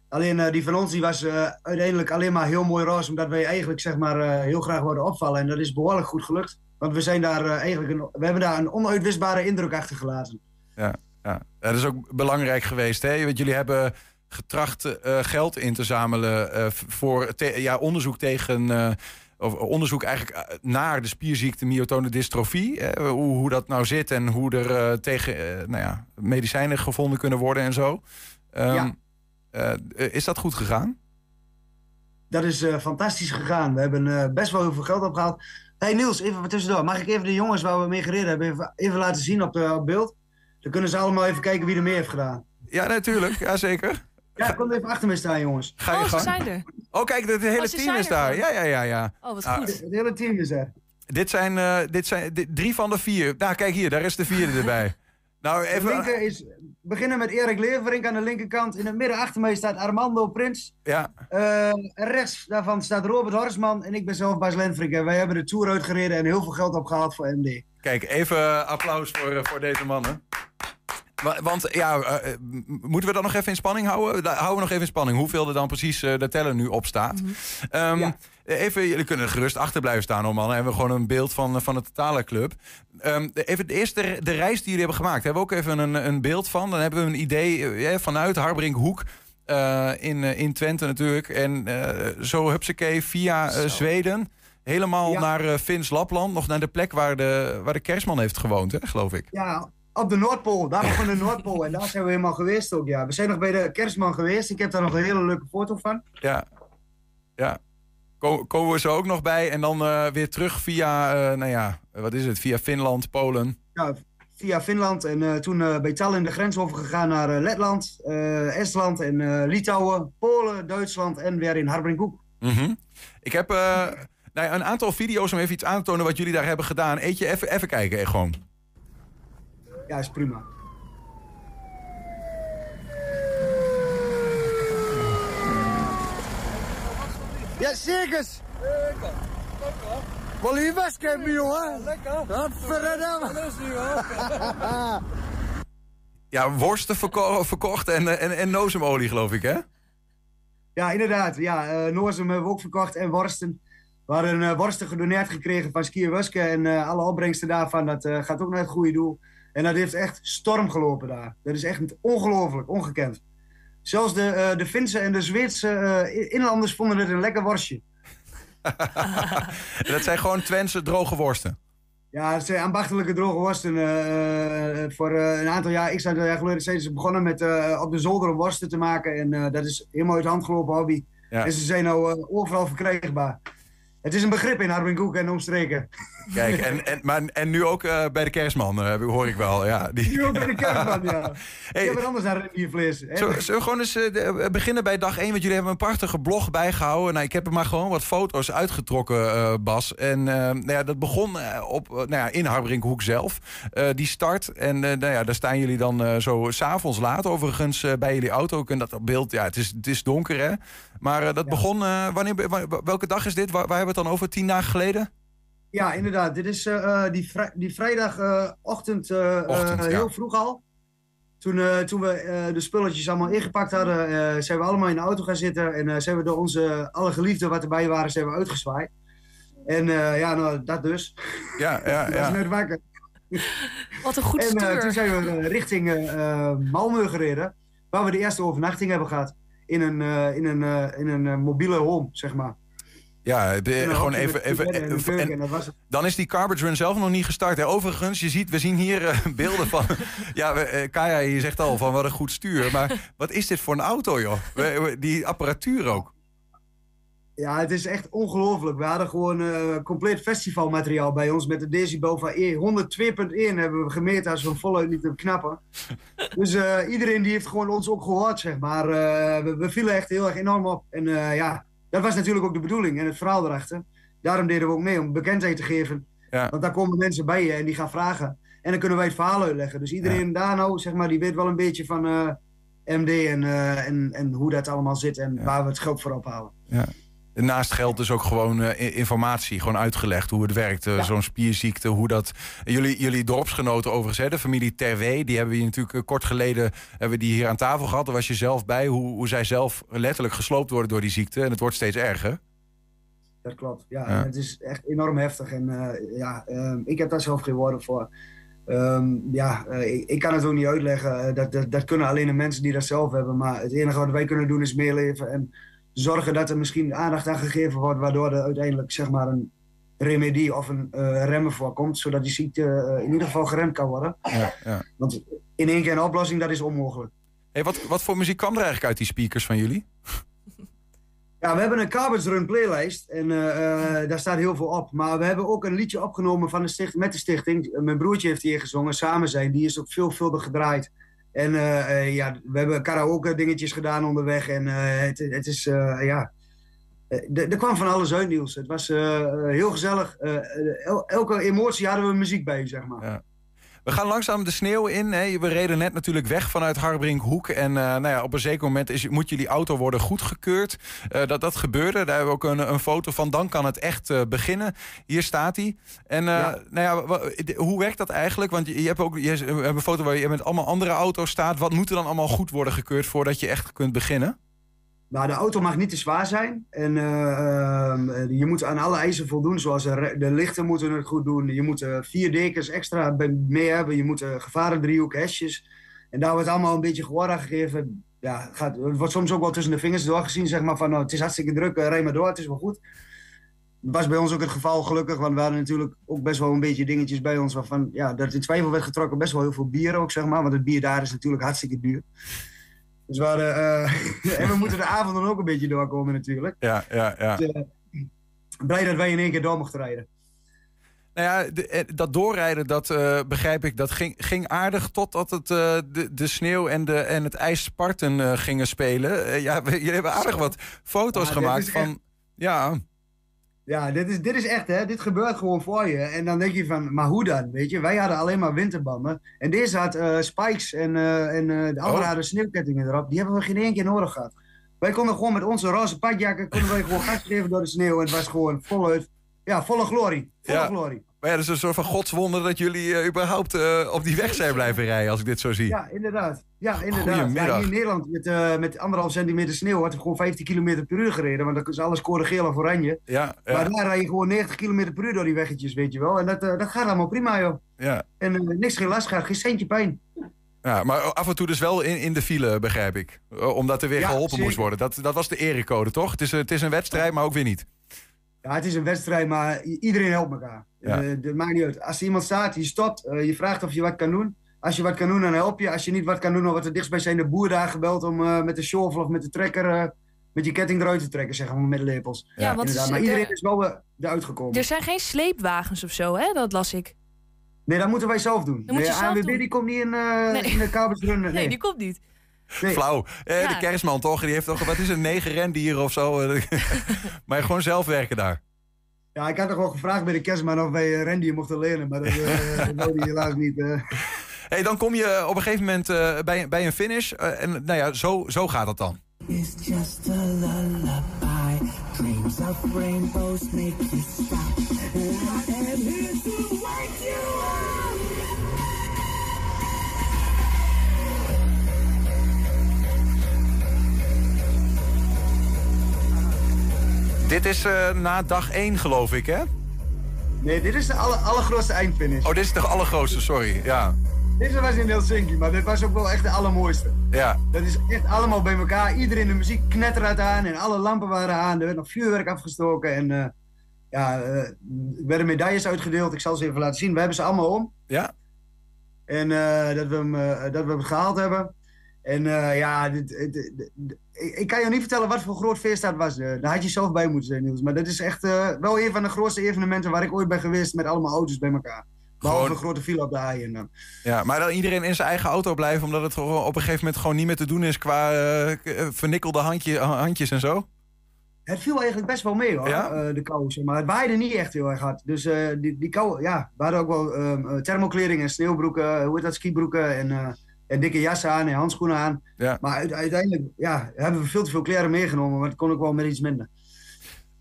Alleen die van ons die was uiteindelijk alleen maar heel mooi roze. Omdat wij eigenlijk zeg maar, heel graag wilden opvallen. En dat is behoorlijk goed gelukt. Want we, zijn daar, eigenlijk we hebben daar een onuitwisbare indruk achtergelaten. Ja, ja. ja, dat is ook belangrijk geweest. Hè? Want jullie hebben getracht geld in te zamelen voor ja, onderzoek tegen. eh, of onderzoek eigenlijk eh, naar de spierziekte myotone dystrofie. eh, hoe, hoe dat nou zit en hoe er eh, tegen nou ja, medicijnen gevonden kunnen worden en zo. Ehm, Ja. eh, is dat goed gegaan? Dat is fantastisch gegaan. We hebben best wel heel veel geld opgehaald. hey Niels, even tussendoor. Mag ik even de jongens waar we mee gereden hebben even, even laten zien op, de, op beeld? Dan kunnen ze allemaal even kijken wie er meer heeft gedaan. Ja, natuurlijk. Jazeker. Ja, kom even achter me staan, jongens. Ga je Oh, ze gang. zijn er. Oh, kijk, het hele Oh, team is daar. Ja, ja, ja, ja. Oh, wat Ah, goed. Het hele team is er. Dit zijn, eh, dit zijn dit- drie van de vier. Nou, kijk hier, daar is de vierde erbij. Nou, De even. linker is, we beginnen met Erik Leverink aan de linkerkant. In het midden achter mij staat Armando Prins. Ja, en rechts daarvan staat Robert Horsman en ik ben zelf Bas Lenfrink. En wij hebben de Tour uitgereden en heel veel geld opgehaald voor MD. kijk, even applaus voor, eh, voor deze mannen. Wa- Want ja, eh, eh, moeten we dan nog even in spanning houden? Da- Houden we nog even in spanning. Hoeveel er dan precies eh, de teller nu op staat? Ehm, Ja. Even, jullie kunnen gerust achter blijven staan, hoor, man. Dan hebben we gewoon een beeld van, van de totale club. Ehm, de- even de eerste de reis die jullie hebben gemaakt. Hebben we ook even een, een beeld van. Dan hebben we een idee vanuit Harbrinkhoek. in, in Twente natuurlijk. En zo hupsakee via Zweden. Helemaal Ja. naar Fins Lapland. Nog naar de plek waar de, waar de kerstman heeft gewoond, hè, geloof ik. Ja, op de Noordpool. Daar van de Noordpool. En daar zijn we helemaal geweest ook, ja. We zijn nog bij de kerstman geweest. Ik heb daar nog een hele leuke foto van. Ja, ja. Ko- komen we zo ook nog bij. En dan eh, weer terug via, eh, nou ja, wat is het? Via Finland, Polen. Ja, via Finland en eh, toen bij Tallinn de grens overgegaan naar Letland, Estland en Litouwen, Polen, Duitsland en weer in Harbrinkhoek. Mhm. Ik heb nou ja, een aantal video's om even iets aan te tonen wat jullie daar hebben gedaan. Eetje, even, even kijken, gewoon. Ja, is prima. Ja, zeker. Wil je jongen? Lekker. Verdomme. Ja, worsten verko- verkocht en, eh, en, en nozemolie, geloof ik, hè? Ja, inderdaad. Ja, eh Noorzum hebben we ook verkocht en worsten. We hadden eh, worsten gedoneerd gekregen van Skier Wuske en alle opbrengsten daarvan, dat gaat ook naar het goede doel. En dat heeft echt storm gelopen daar. Dat is echt ongelooflijk, ongekend. Zelfs de, eh, de Finse en de Zweedse eh, inlanders vonden het een lekker worstje. dat zijn gewoon Twentse droge worsten. Ja, het zijn ambachtelijke droge worsten. eh, voor een aantal jaar, ik aantal jaar geleden, zijn ze begonnen met op de zolder worsten te maken. En dat is helemaal uit de hand gelopen hobby. Ja. En ze zijn nou overal verkrijgbaar. Het is een begrip in Harbinkhoek en omstreken. Kijk, en, en, maar, en nu ook eh, bij de kerstman, eh, hoor ik wel. Ja, die... Nu ook bij de kerstman, ja. Hey. Ik heb er anders naar rendiervlees. Zullen, we gewoon eens eh, beginnen bij dag 1? Want jullie hebben een prachtige blog bijgehouden. Nou, ik heb er maar gewoon wat foto's uitgetrokken, Bas. En nou ja, dat begon op, nou ja, in Harbrinkhoek zelf, die start. En nou ja, daar staan jullie dan zo s'avonds laat overigens bij jullie auto. Kunt dat beeld, ja, het is, het is donker hè. Maar dat begon, wanneer, wa- welke dag is dit? Waar, waar hebben we het dan over? Tien dagen geleden? Ja, inderdaad. Dit is die, vrij, die vrijdagochtend heel vroeg al. Toen, toen we de spulletjes allemaal ingepakt hadden, zijn we allemaal in de auto gaan zitten. En zijn we door onze alle geliefden wat erbij waren, zijn we uitgezwaaid. En ja, nou, dat dus. Ja, ja, ja. dat is net wakker. Wat een goed en, stuur. toen zijn we richting Malmö gereden, waar we de eerste overnachting hebben gehad. In een, in een, in een mobiele home, zeg maar. Ja, de, gewoon even. even, en, dan is die Carbage Run zelf nog niet gestart. Hè. Overigens, je ziet, we zien hier uh, beelden van. ja, uh, Kaya, je zegt al van wat een goed stuur. Maar wat is dit voor een auto, joh? We, die apparatuur ook. Ja, het is echt ongelooflijk. We hadden gewoon uh, compleet festivalmateriaal bij ons met de decibel van 102.1 hebben we gemeten als we hem voluit niet knappen. dus iedereen die heeft gewoon ons ook gehoord, zeg maar. we, we, vielen echt heel erg enorm op. En ja, dat was natuurlijk ook de bedoeling en het verhaal erachter. Daarom deden we ook mee om bekendheid te geven. Ja. Want daar komen mensen bij je en die gaan vragen. En dan kunnen wij het verhaal uitleggen. Dus iedereen daar nou, zeg maar, die weet wel een beetje van uh, eh, MD en, uh, en, en hoe dat allemaal zit en waar we het geld voor ophalen. Ja. Naast geld dus ook gewoon uh, informatie, gewoon uitgelegd hoe het werkt. Uh, Zo'n spierziekte, hoe dat... Jullie, jullie dorpsgenoten overigens, hè, de familie Terwee... die hebben we natuurlijk uh, kort geleden hebben die hier aan tafel gehad. Daar was je zelf bij, hoe, hoe zij zelf letterlijk gesloopt worden door die ziekte. En het wordt steeds erger. Dat klopt, ja. Het is echt enorm heftig. En ja, ehm, ik heb daar zelf geen woorden voor. Um, ja, ik, ik, kan het ook niet uitleggen. Dat, dat, dat kunnen alleen de mensen die dat zelf hebben. Maar het enige wat wij kunnen doen is meeleven... En, zorgen dat er misschien aandacht aan gegeven wordt, waardoor er uiteindelijk zeg maar een remedie of een uh, remmen voorkomt, zodat die ziekte uh, in ieder geval geremd kan worden. Ja, ja. Want in één keer een oplossing, dat is onmogelijk. Hey, wat, wat voor muziek kwam er eigenlijk uit die speakers van jullie? Ja, we hebben een Carbons Run playlist en uh, daar staat heel veel op. Maar we hebben ook een liedje opgenomen van de stichting, met de stichting. Mijn broertje heeft hier gezongen, Samen zijn. Die is ook veelvuldig gedraaid. En uh, ja, we hebben karaoke dingetjes gedaan onderweg. En uh, het, het, is, ja... Er kwam van alles uit, Niels. Het was heel gezellig. El elke emotie hadden we muziek bij, zeg maar. Ja. We gaan langzaam de sneeuw in. Hè. We reden net natuurlijk weg vanuit Harbrinkhoek. En uh, nou ja, op een zeker moment is, moet jullie auto worden goedgekeurd. Uh, dat, dat gebeurde. Daar hebben we ook een, een foto van. Dan kan het echt uh, beginnen. Hier staat hij. En ja. Nou ja, hoe werkt dat eigenlijk? Want je, je hebt ook je hebt een foto waar je met allemaal andere auto's staat. Wat moet er dan allemaal goed worden gekeurd voordat je echt kunt beginnen? Nou, de auto mag niet te zwaar zijn. En uh, je moet aan alle eisen voldoen. Zoals de, lichten moeten het goed doen. Je moet uh, vier dekens extra mee hebben. Je moet uh, gevarendriehoek, hesjes. En daar wordt allemaal een beetje gehoor gegeven. Ja, gaat, het wordt soms ook wel tussen de vingers doorgezien. Zeg maar van, nou, het is hartstikke druk, rij maar door, het is wel goed. Dat was bij ons ook het geval gelukkig. Want we hadden natuurlijk ook best wel een beetje dingetjes bij ons. Waarvan ja, dat in twijfel werd getrokken. Best wel heel veel bier ook, zeg maar. Want het bier daar is natuurlijk hartstikke duur. Dus we hadden, uh, en we moeten de avond dan ook een beetje doorkomen natuurlijk. Ja, ja, ja. Dus, uh, blij dat wij in één keer door mochten rijden. Nou ja, de, eh, dat doorrijden, dat uh, begrijp ik, dat ging, ging aardig totdat het, uh, de, de sneeuw en, de, en het ijs Sparten gingen spelen. ja, jullie hebben aardig wat foto's ja, gemaakt van... Echt... Ja, ja, dit is, dit is echt, hè. Dit gebeurt gewoon voor je. En dan denk je van, maar hoe dan? Weet je, wij hadden alleen maar winterbanden. En deze had uh, spikes en, uh, en uh, de andere oh. hadden sneeuwkettingen erop. Die hebben we geen één keer nodig gehad. Wij konden gewoon met onze roze padjakken, konden wij gewoon gas geven door de sneeuw. En het was gewoon voluit, ja, volle glorie. Volle ja. glorie. Maar ja, dat is een soort van godswonder dat jullie uh, überhaupt uh, op die weg zijn blijven rijden, als ik dit zo zie. Ja, inderdaad. Ja, inderdaad. Ja, hier in Nederland met, uh, met anderhalf centimeter sneeuw wordt er gewoon 15 km per uur gereden. Want dan is alles code geel of oranje. Ja, ja. Maar daar rij je gewoon 90 km per uur door die weggetjes, weet je wel. En dat, dat gaat allemaal prima, joh. Ja. En niks geen last gaat, geen centje pijn. Ja, maar af en toe dus wel in, in de file, begrijp ik. Omdat er weer ja, geholpen zeker. moest worden. Dat, dat was de erecode, toch? Het is, het is een wedstrijd, maar ook weer niet. Ja, het is een wedstrijd, maar iedereen helpt elkaar. Ja. Uh, dat maakt niet uit. Als er iemand staat, je stopt, uh, je vraagt of je wat kan doen. Als je wat kan doen, dan help je. Als je niet wat kan doen, dan wordt er dichtstbijzijnde boer daar gebeld om uh, met de shovel of met de trekker met je ketting eruit te trekken, zeg maar, met lepels. Ja, want maar iedereen is wel eruit gekomen. Er zijn geen sleepwagens of zo, hè? Dat las ik. Nee, dat moeten wij zelf doen. Dat de ANWB die komt niet in, nee. in de kabelsrun. Nee. nee, die komt niet. Nee. Flauw. Eh, ja. De kerstman toch? Die heeft toch, wat is een negen rendieren of zo? maar gewoon zelf werken daar. Ja, ik had toch wel gevraagd bij de kerstman of wij rendier mochten leren, maar dat uh, wilde helaas niet. Uh. Hey, dan kom je op een gegeven moment uh, bij, bij een finish. en nou ja, zo, zo gaat het dan. It's just a lullaby. Dreams of rainbows make you stop. Dit is uh, na dag 1 geloof ik, hè? Nee, dit is de aller, allergrootste eindfinish. Oh, dit is de allergrootste, sorry. Ja. Deze was in Helsinki, maar dit was ook wel echt de allermooiste. Ja. Dat is echt allemaal bij elkaar. Iedereen de muziek knetterde aan en alle lampen waren aan. Er werd nog vuurwerk afgestoken en uh, ja, uh, er werden medailles uitgedeeld. Ik zal ze even laten zien. We hebben ze allemaal om. Ja. En uh, dat, we hem, dat we hem gehaald hebben. En ja, dit, dit, dit, ik kan je niet vertellen wat voor groot feest dat was. daar had je zelf bij moeten zijn, Niels. Maar dat is echt wel een van de grootste evenementen waar ik ooit ben geweest met allemaal auto's bij elkaar. Behalve gewoon... een grote file op de haaien dan. Ja, maar dan iedereen in zijn eigen auto blijven... omdat het op een gegeven moment gewoon niet meer te doen is... qua uh, vernikkelde handje, handjes en zo? Het viel eigenlijk best wel mee hoor, ja? uh, de kou. Maar het waaide niet echt heel erg hard. Dus uh, die, die kou, ja, we hadden ook wel um, thermokleding en sneeuwbroeken, hoe heet dat, skibroeken en, en dikke jassen aan en handschoenen aan. Ja. Maar uiteindelijk ja, hebben we veel te veel kleren meegenomen, maar het kon ook wel met iets minder.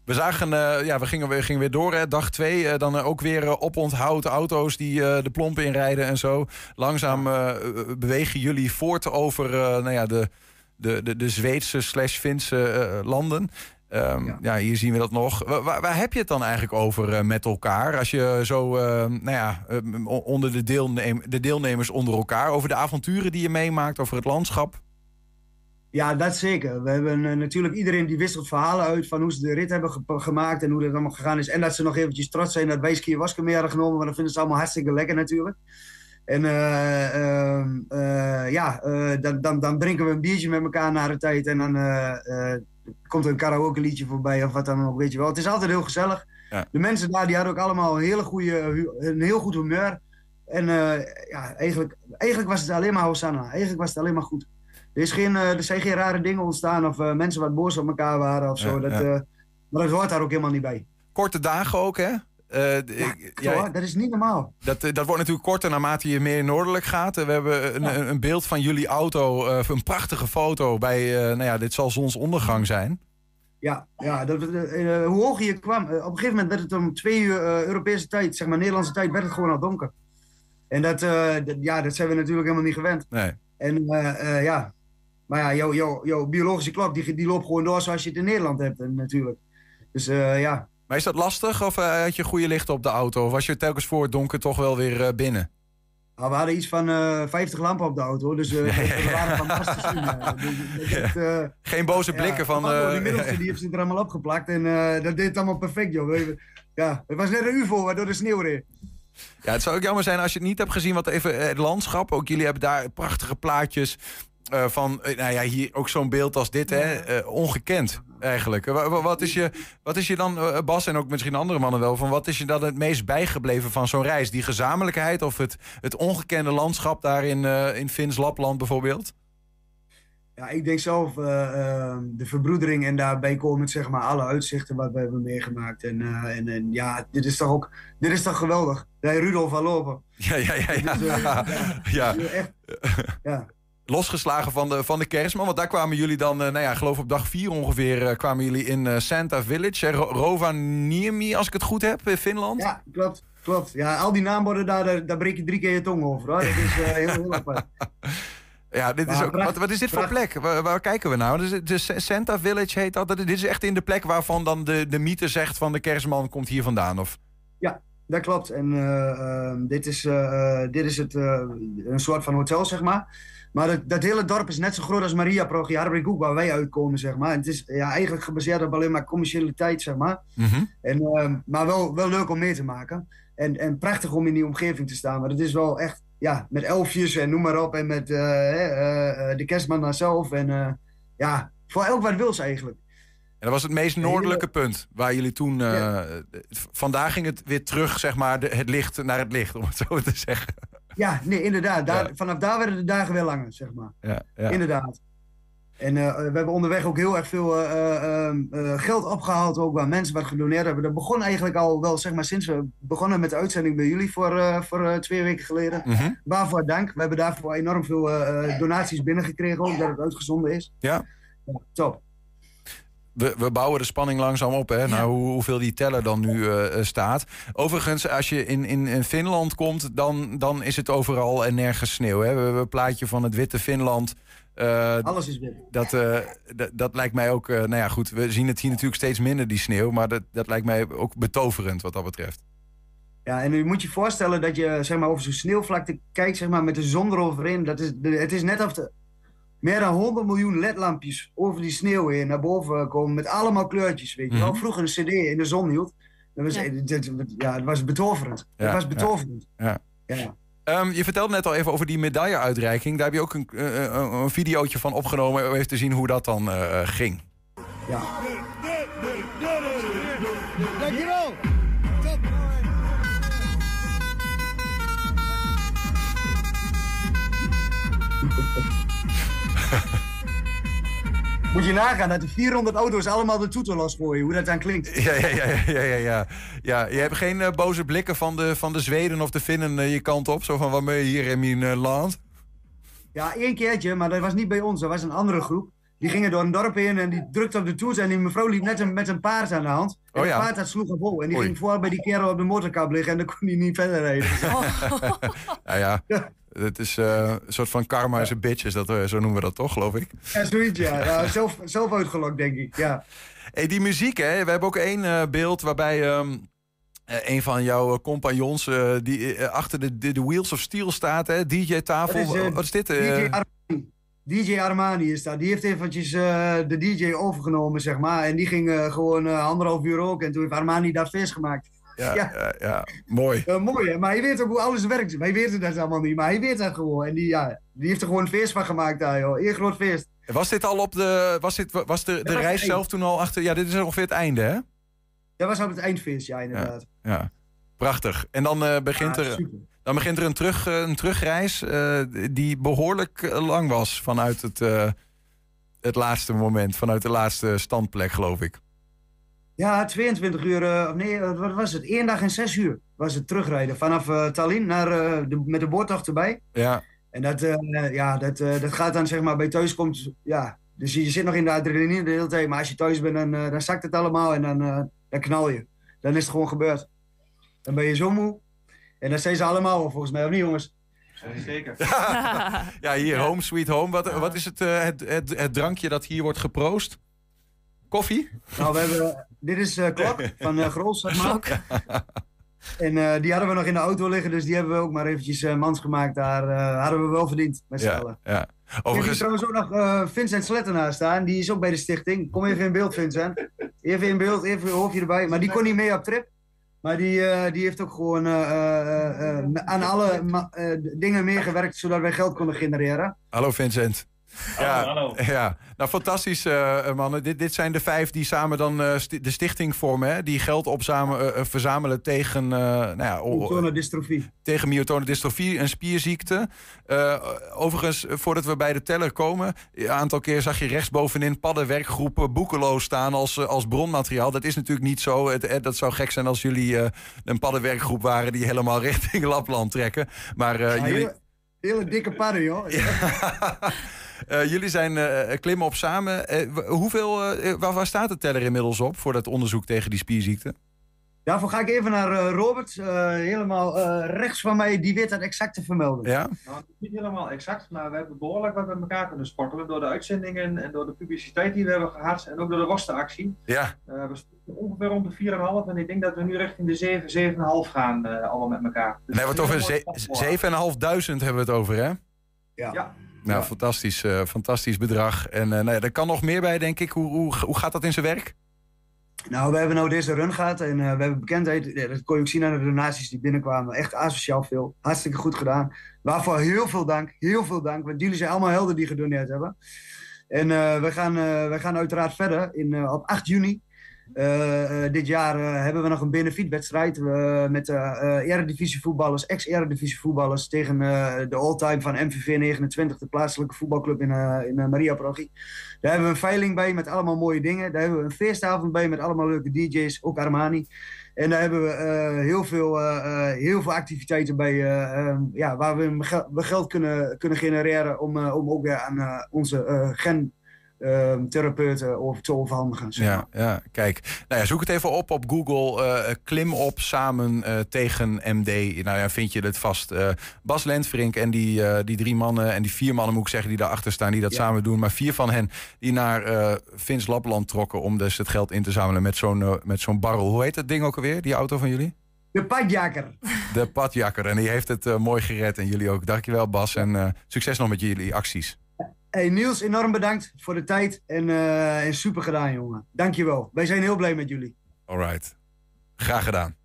We zagen, uh, ja, we gingen, we gingen weer door, hè, dag twee. Uh, dan ook weer uh, oponthoud auto's die de plompen inrijden en zo. Langzaam bewegen jullie voort over nou ja, de, de, de, de Zweedse slash Finse landen. Um, ja. ja. hier zien we dat nog. Waar, waar, heb je het dan eigenlijk over met elkaar? Als je zo, nou ja, onder de, deelnem de deelnemers onder elkaar... over de avonturen die je meemaakt, over het landschap... Ja, dat zeker. We hebben uh, natuurlijk iedereen die wisselt verhalen uit van hoe ze de rit hebben ge gemaakt en hoe dat allemaal gegaan is. En dat ze nog eventjes trots zijn dat wij skiën mee hadden genomen, want dat vinden ze allemaal hartstikke lekker natuurlijk. En uh, uh, ja, dan, dan, dan drinken we een biertje met elkaar na de tijd en dan komt er een karaoke liedje voorbij of wat dan ook, weet je wel. Het is altijd heel gezellig. Ja. De mensen daar die hadden ook allemaal een, hele goede, een heel goed humeur. En ja, eigenlijk, eigenlijk was het alleen maar Hosanna. Eigenlijk was het alleen maar goed. Er, is geen, uh, er zijn geen rare dingen ontstaan of uh, mensen wat boos op elkaar waren of zo. Ja, dat, maar dat hoort daar ook helemaal niet bij. Korte dagen ook, hè? Ja, jij, dat is niet normaal. Dat, dat wordt natuurlijk korter naarmate je meer noordelijk gaat. We hebben een, een, een beeld van jullie auto, een prachtige foto bij, nou ja, dit zal zonsondergang zijn. Ja, ja dat, hoe hoger je kwam, op een gegeven moment werd het om twee uur Europese tijd, zeg maar Nederlandse tijd, werd het gewoon al donker. En dat, dat, ja, dat zijn we natuurlijk helemaal niet gewend. Nee. En ja, maar ja, jouw, jouw biologische klok die, die loopt gewoon door zoals je het in Nederland hebt natuurlijk. Dus ja. Maar is dat lastig of uh, had je goede licht op de auto? Of was je telkens voor het donker toch wel weer uh, binnen? Nou, we hadden iets van 50 lampen op de auto, dus we waren zien. Dus, ja. Geen boze blikken van... die middelste die heeft ze er allemaal opgeplakt en dat deed het allemaal perfect, joh. Ja, het was net een UFO waardoor de sneeuw reed. Ja, het zou ook jammer zijn als je het niet hebt gezien, wat even het landschap. Ook jullie hebben daar prachtige plaatjes uh, van, uh, nou ja, hier ook zo'n beeld als dit, hè, uh, ongekend eigenlijk. wat, is je, wat is je dan, Bas en ook misschien andere mannen wel, van wat is je dan het meest bijgebleven van zo'n reis? Die gezamenlijkheid of het, het ongekende landschap daar in, in Fins Lapland bijvoorbeeld? Ja, ik denk zelf de verbroedering en daarbij komen zeg maar alle uitzichten wat we hebben meegemaakt. En, en, en ja, dit is toch ook, dit is toch geweldig. Bij Rudolf van Lopen. Ja, ja, ja. ja. Dus, ja, ja. Echt, ja losgeslagen van de, van de kerstman. Want daar kwamen jullie dan, nou ja, ik geloof op dag vier ongeveer, kwamen jullie in Santa Village. Rovaniemi, als ik het goed heb, in Finland. Ja, klopt. Klopt. Ja, al die naamborden daar, daar, daar breek je drie keer je tong over. Hoor. Dat is uh, heel, heel apart. Ja, dit is ook, wat, wat is dit voor plek? Waar, waar kijken we nou? De, de Santa Village heet dat. Dit is echt in de plek waarvan dan de, de mythe zegt van de kerstman komt hier vandaan, of? Ja, dat klopt. En uh, uh, dit, is, dit is het, een soort van hotel, zeg maar. Maar dat, dat, hele dorp is net zo groot als Maria Progjarbriguk, waar wij uitkomen, zeg maar. En het is ja, eigenlijk gebaseerd op alleen maar commercialiteit, zeg maar. Mm -hmm. en, maar wel, wel leuk om mee te maken. En, en prachtig om in die omgeving te staan. Maar het is wel echt, ja, met elfjes en noem maar op. En met de kerstman zelf. En ja, voor elk wat wils eigenlijk. En dat was het meest noordelijke punt waar jullie toen... Ja. Vandaag ging het weer terug, zeg maar, de, het licht naar het licht, om het zo te zeggen. Ja, nee, inderdaad. Daar, ja. Vanaf daar werden de dagen weer langer, zeg maar. Ja, ja. Inderdaad. En uh, we hebben onderweg ook heel erg veel uh, uh, geld opgehaald, ook waar mensen wat gedoneerd hebben. Dat begon eigenlijk al wel, zeg maar, sinds we begonnen met de uitzending bij jullie voor, voor twee weken geleden. Mm -hmm. Waarvoor dank. We hebben daarvoor enorm veel donaties binnengekregen, ook dat het uitgezonden is. Ja. ja top. We, we bouwen de spanning langzaam op, hè, hoe, hoeveel die teller dan nu eh, staat. Overigens, als je in, in, in Finland komt, dan, dan is het overal en nergens sneeuw. Hè. We hebben een plaatje van het witte Finland. Alles is wit. Dat, dat, dat lijkt mij ook, nou ja goed, we zien het hier natuurlijk steeds minder, die sneeuw. Maar dat, dat lijkt mij ook betoverend wat dat betreft. Ja, en nu moet je voorstellen dat je zeg maar, over zo'n sneeuwvlakte kijkt zeg maar, met de zon eroverheen. Dat is, het is net of de, meer dan 100 miljoen ledlampjes over die sneeuw heen naar boven komen met allemaal kleurtjes. Weet je wel, mhm. vroeger een cd in de zon hield. Dat was, ja. Het, ja, het was betoverend. het was betoverend. Ja. ja. Um, je vertelde net al even over die medailleuitreiking. Daar heb je ook een, uh, een, een videootje van opgenomen om even te zien hoe dat dan uh, ging. Ja. Dankjewel. Moet je nagaan dat de 400 auto's allemaal de toeter losgooien, hoe dat dan klinkt. Ja, ja, ja, ja, ja, ja. ja je hebt geen uh, boze blikken van de, van de Zweden of de Finnen uh, je kant op, zo van wat ben je hier in mijn uh, land? Ja, één keertje, maar dat was niet bij ons, dat was een andere groep. Die gingen door een dorp heen en die drukte op de toets en die mevrouw liep net een, met een paard aan de hand. En oh, ja. het paard dat sloeg vol en die ging voor bij die kerel op de motorkap liggen en dan kon hij niet verder rijden. Oh. ja. ja. Het is uh, een soort van karma is een bitch, is dat, uh, zo noemen we dat toch, geloof ik? Ja, zoiets, ja. ja zelf, zelf uitgelokt, denk ik, ja. Hey, die muziek, hè. We hebben ook één uh, beeld waarbij um, een van jouw compagnons die achter de, de, Wheels of Steel staat, hè. DJ-tafel. Wat is dit? DJ Armani. DJ Armani is dat. Die heeft eventjes de DJ overgenomen, zeg maar. En die ging gewoon anderhalf uur ook. En toen heeft Armani daar feest gemaakt ja, ja. ja, mooi. Uh, mooi, hè? Maar hij weet ook hoe alles werkt. Hij weet het allemaal niet, maar hij weet het gewoon. En die, ja, die heeft er gewoon een feest van gemaakt daar, joh. Eén groot feest. Was dit al op de... Was, dit, was de, de reis zelf toen al achter... Ja, dit is ongeveer het einde, hè? Ja, was op het eindfeest, ja, inderdaad. Ja, prachtig. En dan uh, begint er... Dan begint er een, terug, een terugreis uh, die behoorlijk lang was vanuit het, het laatste moment, vanuit de laatste standplek, geloof ik. Ja, 22 uur, uh, nee, wat was het? Eén dag en zes uur was het terugrijden. Vanaf uh, Tallinn naar, uh, de, met de boordtocht erbij. Ja. En dat, ja, dat, dat gaat dan zeg maar bij thuiskomt, ja. Dus je, zit nog in de adrenaline de hele tijd. Maar als je thuis bent, dan, dan zakt het allemaal en dan, dan knal je. Dan is het gewoon gebeurd. Dan ben je zo moe. En dat zijn ze allemaal volgens mij, of niet jongens? Zeker. ja, hier, home sweet home. Wat, wat is het, het, het, het drankje dat hier wordt geproost? Koffie? Nou, we hebben, dit is uh, Klok van uh, Grols, zeg maar. En uh, die hadden we nog in de auto liggen, dus die hebben we ook maar eventjes uh, mans gemaakt. Daar uh, hadden we wel verdiend, met z'n ja, allen. Ja. Overigens... Er trouwens ook nog Vincent Slettenaar staan, die is ook bij de stichting. Kom even in beeld, Vincent. Even in beeld, even hoofdje erbij. Maar die kon niet mee op trip. Maar die, die heeft ook gewoon aan alle dingen meegewerkt, zodat wij geld konden genereren. Hallo Vincent. Ja, hallo, ja, nou fantastisch uh, mannen. Dit, dit zijn de vijf die samen dan uh, st de stichting vormen. Hè? Die geld opzamelen, uh, verzamelen tegen... nou ja, myotonendystrofie. Tegen myotonendystrofie, een spierziekte. overigens, voordat we bij de teller komen... een aantal keer zag je rechtsbovenin paddenwerkgroepen boekeloos staan als, als bronmateriaal. Dat is natuurlijk niet zo. Het, dat zou gek zijn als jullie een paddenwerkgroep waren... die helemaal richting Lapland trekken. Maar jullie... Hele, hele dikke padden, joh. Uh, jullie zijn uh, klimmen op samen. Uh, hoeveel, waar, waar, staat de teller inmiddels op voor dat onderzoek tegen die spierziekte? Daarvoor ga ik even naar Robert, helemaal rechts van mij, die weet dat exact te vermelden. Ja? Nou, niet helemaal exact, maar we hebben behoorlijk wat met elkaar kunnen spartelen door de uitzendingen en door de publiciteit die we hebben gehad en ook door de rosteractie. Ja. we staan ongeveer rond de 4,5 en ik denk dat we nu richting de 7, 7,5 gaan allemaal met elkaar. Dus nee, we het over 7.500 hebben we het over, hè? ja. ja. Nou, fantastisch, uh, fantastisch bedrag. En uh, nou ja, er kan nog meer bij, denk ik. Hoe, hoe, hoe gaat dat in zijn werk? Nou, we hebben nou deze run gehad en uh, we hebben bekendheid. Dat kon je ook zien aan de donaties die binnenkwamen. Echt asociaal veel. Hartstikke goed gedaan. Waarvoor heel veel dank. Heel veel dank. Want jullie zijn allemaal helden die gedoneerd hebben. En we, gaan, we gaan uiteraard verder. In, op 8 juni dit jaar uh, hebben we nog een benefietwedstrijd met eredivisie voetballers, ex-eredivisie voetballers tegen de all-time van MVV 29, de plaatselijke voetbalclub in, in Maria Parochie. Daar hebben we een veiling bij met allemaal mooie dingen. Daar hebben we een feestavond bij met allemaal leuke DJ's, ook Armani. En daar hebben we heel, veel, heel veel activiteiten bij um, ja, waar we, we geld kunnen, kunnen genereren om, om ook weer aan onze gen ehm, therapeuten over te overhandigen. Zeg ja, ja, kijk. Nou ja, zoek het even op op Google. Uh, klim op samen uh, tegen MD. Nou ja, vind je het vast. Uh, Bas Lentvrink en die, die drie mannen en die vier mannen moet ik zeggen die daarachter staan, die dat samen doen. Maar vier van hen die naar Vins Lapland trokken om dus het geld in te zamelen met zo'n met zo'n barrel. Hoe heet dat ding ook alweer, die auto van jullie? De padjakker. De padjakker. En die heeft het mooi gered. En jullie ook. Dankjewel Bas. En succes nog met jullie acties. Hey Niels, enorm bedankt voor de tijd en, uh, en super gedaan, jongen. Dankjewel. Wij zijn heel blij met jullie. Alright. Graag gedaan.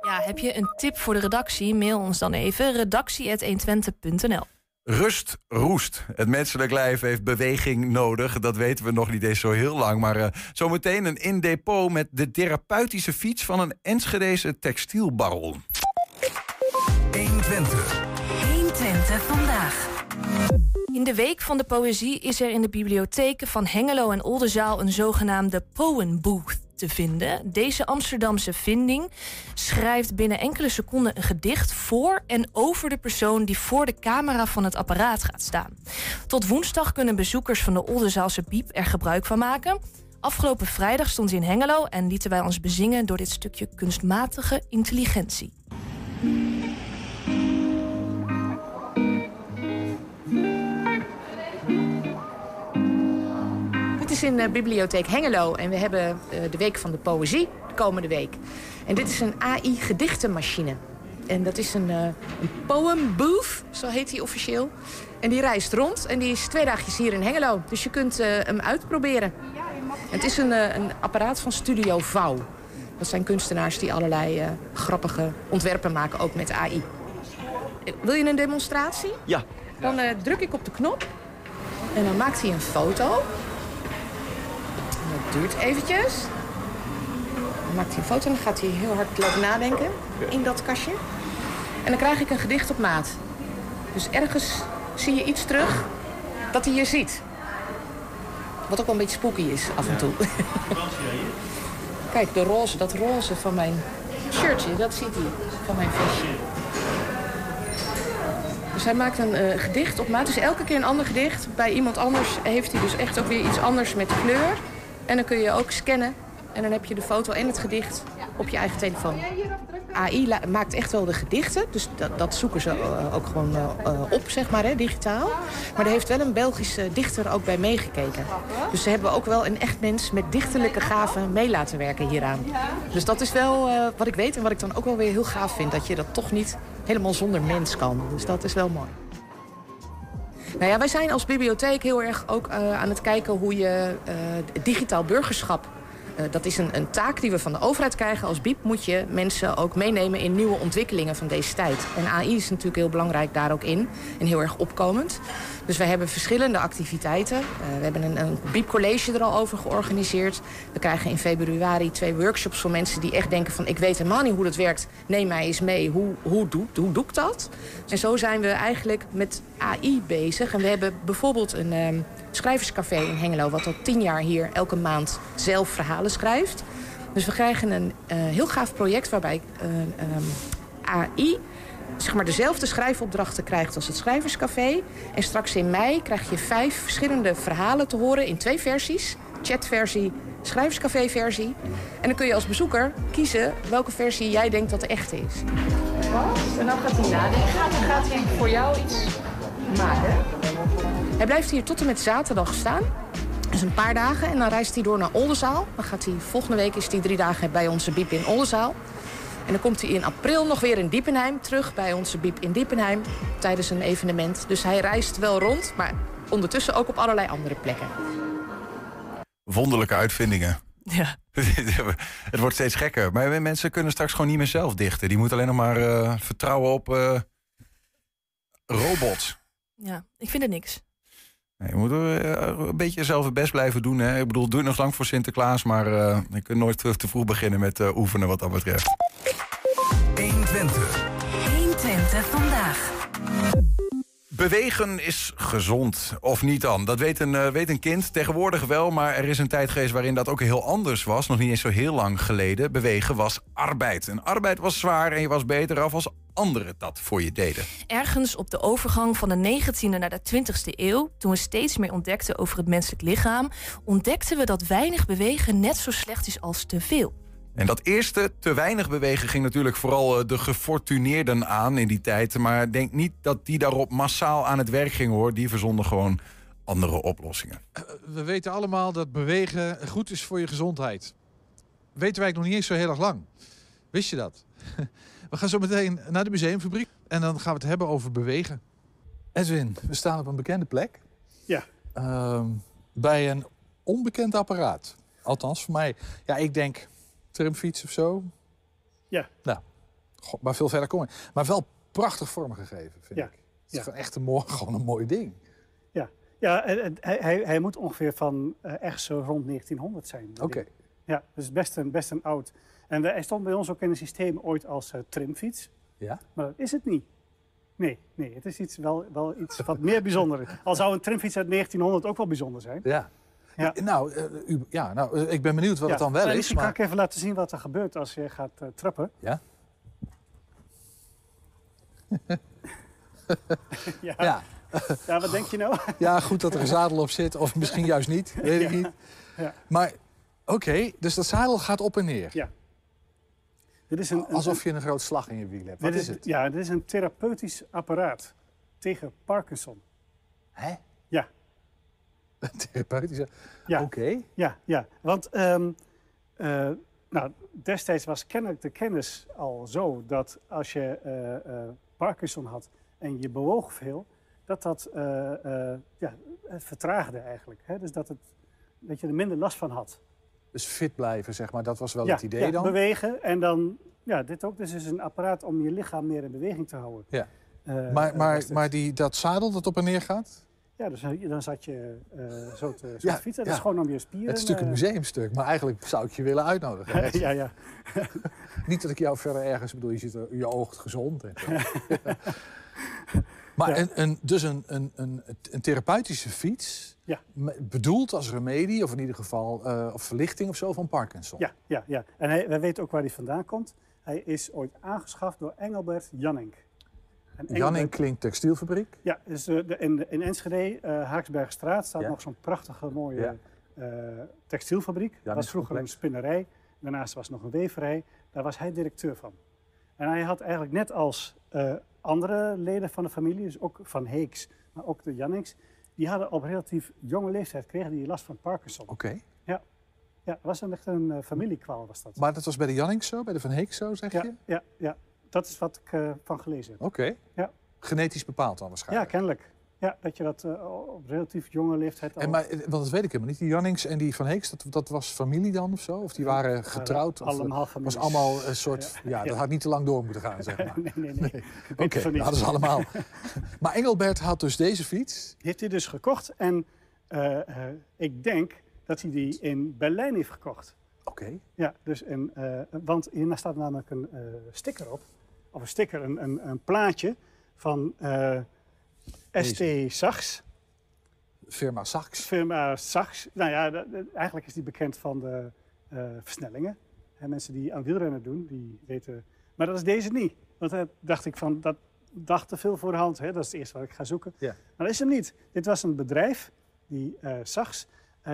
Ja, heb je een tip voor de redactie? Mail ons dan even redactie.120.nl Rust roest. Het menselijk lijf heeft beweging nodig. Dat weten we nog niet eens zo heel lang. Maar uh, zometeen een in depot met de therapeutische fiets van een Enschedeze textielbaron. 120. 120 vandaag. In de Week van de Poëzie is er in de bibliotheken van Hengelo en Oldenzaal een zogenaamde Poem Booth te vinden. Deze Amsterdamse vinding schrijft binnen enkele seconden een gedicht voor en over de persoon die voor de camera van het apparaat gaat staan. Tot woensdag kunnen bezoekers van de Oldenzaalse Biep er gebruik van maken. Afgelopen vrijdag stond hij in Hengelo en lieten wij ons bezingen door dit stukje kunstmatige intelligentie. Is in de Bibliotheek Hengelo en we hebben uh, de Week van de Poëzie de komende week. En dit is een AI-gedichtenmachine. En dat is een, uh, een poem booth, zo heet die officieel. En die reist rond en die is twee dagjes hier in Hengelo. Dus je kunt uh, hem uitproberen. En het is een, een apparaat van Studio Vouw. Dat zijn kunstenaars die allerlei grappige ontwerpen maken, ook met AI. Wil je een demonstratie? Ja. Dan druk ik op de knop en dan maakt hij een foto. Duurt eventjes. Dan maakt hij een foto en dan gaat hij heel hard lopen nadenken in dat kastje. En dan krijg ik een gedicht op maat. Dus ergens zie je iets terug dat hij je ziet. Wat ook wel een beetje spooky is af en toe. Kijk, de roze, dat roze van mijn shirtje, dat ziet hij. Van mijn vestje. Dus hij maakt een uh, gedicht op maat. Dus elke keer een ander gedicht. Bij iemand anders heeft hij dus echt ook weer iets anders met kleur. En dan kun je ook scannen. En dan heb je de foto en het gedicht op je eigen telefoon. AI maakt echt wel de gedichten. Dus dat, dat zoeken ze uh, ook gewoon uh, op, zeg maar, hè, digitaal. Maar er heeft wel een Belgische dichter ook bij meegekeken. Dus ze hebben ook wel een echt mens met dichterlijke gaven mee laten werken hieraan. Dus dat is wel wat ik weet en wat ik dan ook wel weer heel gaaf vind. Dat je dat toch niet helemaal zonder mens kan. Dus dat is wel mooi. Nou ja, wij zijn als bibliotheek heel erg ook uh, aan het kijken hoe je uh, digitaal burgerschap uh, dat is een, een, taak die we van de overheid krijgen. Als BIEB moet je mensen ook meenemen in nieuwe ontwikkelingen van deze tijd. En AI is natuurlijk heel belangrijk daar ook in. En heel erg opkomend. Dus we hebben verschillende activiteiten. Uh, we hebben een, een BIEB-college er al over georganiseerd. We krijgen in februari twee workshops voor mensen die echt denken van... ik weet helemaal niet hoe dat werkt, neem mij eens mee. Hoe, hoe, doe, hoe doe ik dat? En zo zijn we eigenlijk met AI bezig. En we hebben bijvoorbeeld een um, schrijverscafé in Hengelo... wat al tien jaar hier elke maand zelf verhalen schrijft. Dus we krijgen een uh, heel gaaf project waarbij uh, um, AI zeg maar, dezelfde schrijfopdrachten krijgt als het Schrijverscafé. En straks in mei krijg je vijf verschillende verhalen te horen in twee versies. Chatversie, Schrijverscafé-versie. En dan kun je als bezoeker kiezen welke versie jij denkt dat de echte is. En dan gaat hij nadenken. Dan gaat hij voor jou iets maken. Hij blijft hier tot en met zaterdag staan. Dus een paar dagen. En dan reist hij door naar Oldenzaal. Dan gaat hij, volgende week is hij drie dagen bij onze Biep in Oldenzaal. En dan komt hij in april nog weer in Diepenheim terug bij onze Biep in Diepenheim tijdens een evenement. Dus hij reist wel rond, maar ondertussen ook op allerlei andere plekken. Wonderlijke uitvindingen. Ja. het wordt steeds gekker. Maar mensen kunnen straks gewoon niet meer zelf dichten. Die moeten alleen nog maar uh, vertrouwen op uh, robots. Ja, ik vind het niks. Je moet een beetje zelf het best blijven doen. Hè. Ik bedoel, doe het nog lang voor Sinterklaas, maar uh, je kunt nooit te vroeg beginnen met uh, oefenen wat dat betreft. 120. Bewegen is gezond, of niet dan? Dat weet een, uh, weet een kind tegenwoordig wel, maar er is een tijd geweest waarin dat ook heel anders was. Nog niet eens zo heel lang geleden. Bewegen was arbeid. En arbeid was zwaar en je was beter af als anderen dat voor je deden. Ergens op de overgang van de 19e naar de 20e eeuw, toen we steeds meer ontdekten over het menselijk lichaam, ontdekten we dat weinig bewegen net zo slecht is als te veel. En dat eerste, te weinig bewegen, ging natuurlijk vooral eh, de gefortuneerden aan in die tijd. Maar denk niet dat die daarop massaal aan het werk gingen hoor. Die verzonden gewoon andere oplossingen. Eh, we weten allemaal dat bewegen goed is voor je gezondheid. Weten wij nog niet eens zo heel erg lang. Wist je dat? We gaan zo meteen naar de museumfabriek en dan gaan we het hebben over bewegen. Edwin, we staan op een bekende plek. Ja. Uh, bij een onbekend apparaat. Althans, voor mij. Ja, ik denk trimfiets of zo. Ja. Nou, God, maar veel verder kom ik. Maar wel prachtig vormgegeven, vind ja. ik. Het is echt een mooi, gewoon een mooi ding. Ja, ja hij, hij, hij moet ongeveer van uh, echt zo rond 1900 zijn. Oké. Ja, dus best een, best een oud. En hij stond bij ons ook in het systeem ooit als uh, trimfiets. Ja? Maar dat is het niet. Nee, nee, het is iets, wel, wel iets wat meer bijzonder. Al zou een trimfiets uit 1900 ook wel bijzonder zijn. Ja. Ja. Nou, uh, u, ja, nou, ik ben benieuwd wat ja. het dan wel is. Misschien maar... kan ik even laten zien wat er gebeurt als je gaat uh, trappen. Ja? ja. ja. ja. wat denk je nou? ja, goed dat er een zadel op zit, of misschien juist niet, weet ik niet. Ja. Maar oké, okay, dus dat zadel gaat op en neer. Ja. Dit is een, Alsof je een groot slag in je wiel hebt. Wat dit is het? Ja, dit is een therapeutisch apparaat tegen Parkinson. Hè? Ja. Therapeutische? Ja. Oké. Okay. Ja, ja, want um, uh, nou, destijds was kennelijk de kennis al zo dat als je uh, uh, Parkinson had en je bewoog veel, dat dat ja, het vertraagde eigenlijk. Hè? Dus dat, het, dat je er minder last van had. Dus fit blijven, zeg maar, dat was wel ja, het idee ja, dan? bewegen en dan, ja, dit ook. Dus is een apparaat om je lichaam meer in beweging te houden. Ja. maar maar, maar die, dat zadel dat op en neer gaat? Ja, dus dan zat je uh, zo te, zo ja, te fietsen. Dat ja. is gewoon om je spieren... Het is natuurlijk een museumstuk, maar eigenlijk zou ik je willen uitnodigen. ja, ja. Niet dat ik jou verder ergens bedoel, je, zit er, je oogt gezond. En maar ja. een, een, dus een, een, een, een therapeutische fiets, ja. bedoeld als remedie, of in ieder geval uh, of verlichting of zo van Parkinson. Ja, ja, ja. en hij, wij weten ook waar hij vandaan komt. Hij is ooit aangeschaft door Engelbert Jannink. Engelbert... Jannink klinkt textielfabriek? Ja, dus de, de, in, in Enschede, uh, Haaksbergstraat, staat ja. nog zo'n prachtige mooie ja. uh, textielfabriek. Dat was vroeger complex. een spinnerij. Daarnaast was nog een weverij. Daar was hij directeur van. En hij had eigenlijk net als uh, andere leden van de familie, dus ook van Heeks, maar ook de Janninks, die hadden op relatief jonge leeftijd kregen die last van Parkinson. Oké. Okay. Ja. Ja, was een, echt een familiekwaal was dat. Maar dat was bij de Janninks zo, bij de Van Heeks zo, zeg ja, je? Ja, ja, dat is wat ik uh, van gelezen heb. Oké. Okay. Ja. Genetisch bepaald dan waarschijnlijk? Ja, kennelijk. Ja, dat je dat uh, op relatief jonge leeftijd al... En maar, want dat weet ik helemaal niet. Die Jannings en die Van Heeks, dat, dat was familie dan of zo? Of die waren getrouwd? Uh, allemaal of, familie. was allemaal een soort... Ja, ja, dat had niet te lang door moeten gaan, zeg maar. nee, nee, nee. nee. Oké, okay, dat ze allemaal. maar Engelbert had dus deze fiets? Heeft hij dus gekocht. En uh, ik denk dat hij die in Berlijn heeft gekocht. Oké. Okay. Ja, dus in, want hierna staat namelijk een sticker op. Of een sticker, een, een, een plaatje van... ST Sachs. Firma Sachs. Firma Sachs. Nou ja, de, de, eigenlijk is die bekend van de uh, versnellingen. En mensen die aan wielrennen doen, die weten... Maar dat is deze niet. Want daar dacht ik van, dat dacht te veel voor de hand. Hè? Dat is het eerste wat ik ga zoeken. Maar dat is hem niet. Dit was een bedrijf, die uh, Sachs,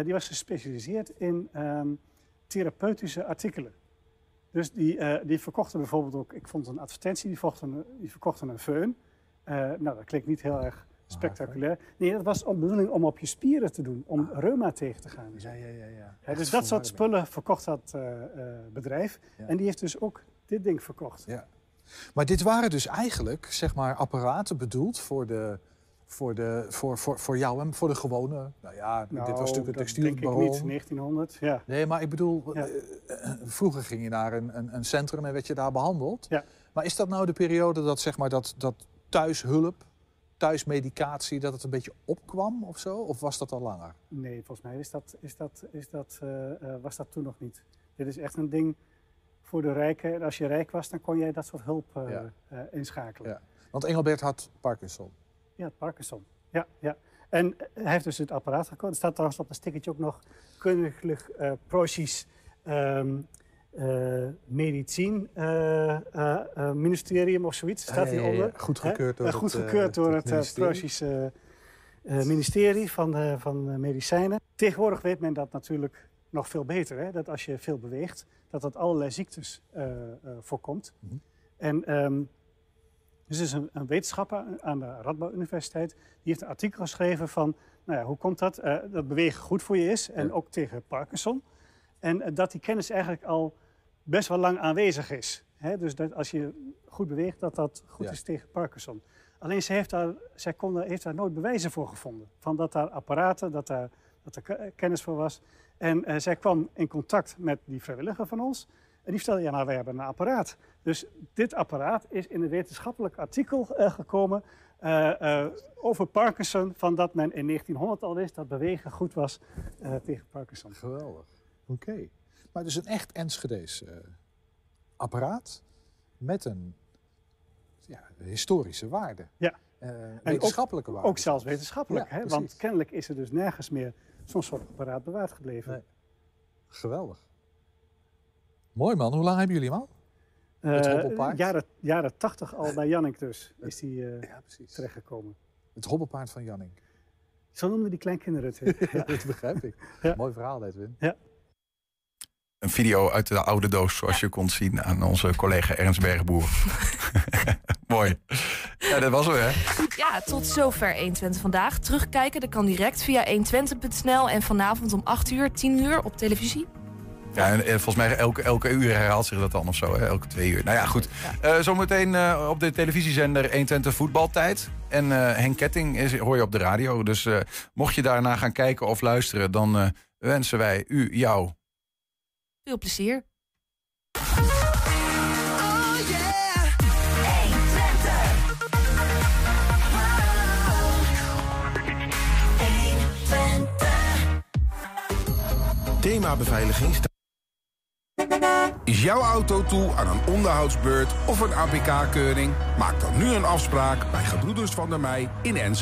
die was gespecialiseerd in um, therapeutische artikelen. Dus die, die verkochten bijvoorbeeld ook, ik vond een advertentie, die, een, die verkochten een föhn. Uh, nou, dat klinkt niet heel erg spectaculair. Nee, dat was de bedoeling om op je spieren te doen, om ah. reuma tegen te gaan. Ja, ja, ja. ja. ja dus dat soort spullen verkocht dat uh, bedrijf. Ja. En die heeft dus ook dit ding verkocht. Ja. Maar dit waren dus eigenlijk, zeg maar, apparaten bedoeld voor de... Voor, de, voor, voor, voor jou en voor de gewone. Nou ja, nou, dit was natuurlijk een textielbaron. Denk ik niet, 1900, ja. Nee, maar ik bedoel, ja. vroeger ging je naar een, een, een centrum en werd je daar behandeld. Ja. Maar is dat nou de periode dat, zeg maar, dat, dat thuishulp, thuismedicatie, dat het een beetje opkwam of zo? Of was dat al langer? Nee, volgens mij is dat, is dat, is dat, uh, uh, was dat toen nog niet. Dit is echt een ding voor de rijken. En als je rijk was, dan kon jij dat soort hulp uh, ja. inschakelen. Ja. Want Engelbert had Parkinson. Ja, Parkinson. Ja, ja. En hij heeft dus het apparaat gekozen. Er staat trouwens op het stickertje ook nog koninklijk uh, proces um, uh, medicijn uh, ministerium of zoiets. Staat hieronder. Ja, Goedgekeurd door Goedgekeurd door het, het ministerie van, van medicijnen. Tegenwoordig weet men dat natuurlijk nog veel beter. Hè? Dat als je veel beweegt, dat dat allerlei ziektes voorkomt. Mm -hmm. En um, dus er is een, een, wetenschapper aan de Radboud Universiteit... die heeft een artikel geschreven van... Nou ja, hoe komt dat? Uh, dat bewegen goed voor je is. En ja. ook tegen Parkinson. En uh, dat die kennis eigenlijk al best wel lang aanwezig is. Hè? Dus dat als je goed beweegt, dat dat goed ja. is tegen Parkinson. Alleen zij heeft daar, zij kon, heeft daar nooit bewijzen voor gevonden. Van dat daar apparaten, dat, daar, dat er kennis voor was. En uh, zij kwam in contact met die vrijwilliger van ons... En die vertelde, ja, maar wij hebben een apparaat. Dus dit apparaat is in een wetenschappelijk artikel uh, gekomen uh, uh, over Parkinson, van dat men in 1900 al wist dat bewegen goed was tegen Parkinson. Geweldig. Oké. Okay. Maar dus een echt Enschede's apparaat met een ja, historische waarde. Ja. wetenschappelijke ook, waarde. Ook zelfs wetenschappelijk, ja, hè? want kennelijk is er dus nergens meer zo'n soort apparaat bewaard gebleven. Nee. Geweldig. Mooi man, hoe lang hebben jullie hem al? Het Uh, hobbelpaard? jaren, jaren 80 al bij Jannik dus is die uh, ja, terechtgekomen. Het hobbelpaard van Jannik. Zo noemden die kleinkinderen het. ja, dat begrijp ik. Ja. Mooi verhaal, Edwin. Ja. Een video uit de oude doos, zoals je kon zien aan onze collega Ernst Bergboer. Mooi. Ja, dat was hem, hè? Ja, tot zover 120 vandaag. Terugkijken, dat kan direct via 120.nl en vanavond om 8 uur, 10 uur op televisie. Ja, en, en, volgens mij elke, elke uur herhaalt zich dat dan of zo, hè? elke twee uur. Nou ja, goed. Ja. Uh, zometeen uh, op de televisiezender 120 voetbaltijd. En uh, Henk Ketting is, hoor je op de radio. Dus mocht je daarna gaan kijken of luisteren... dan wensen wij u, jou... Veel plezier. Themabeveiliging is jouw auto toe aan een onderhoudsbeurt of een APK-keuring? Maak dan nu een afspraak bij Gebroeders van der Mei in Enschede.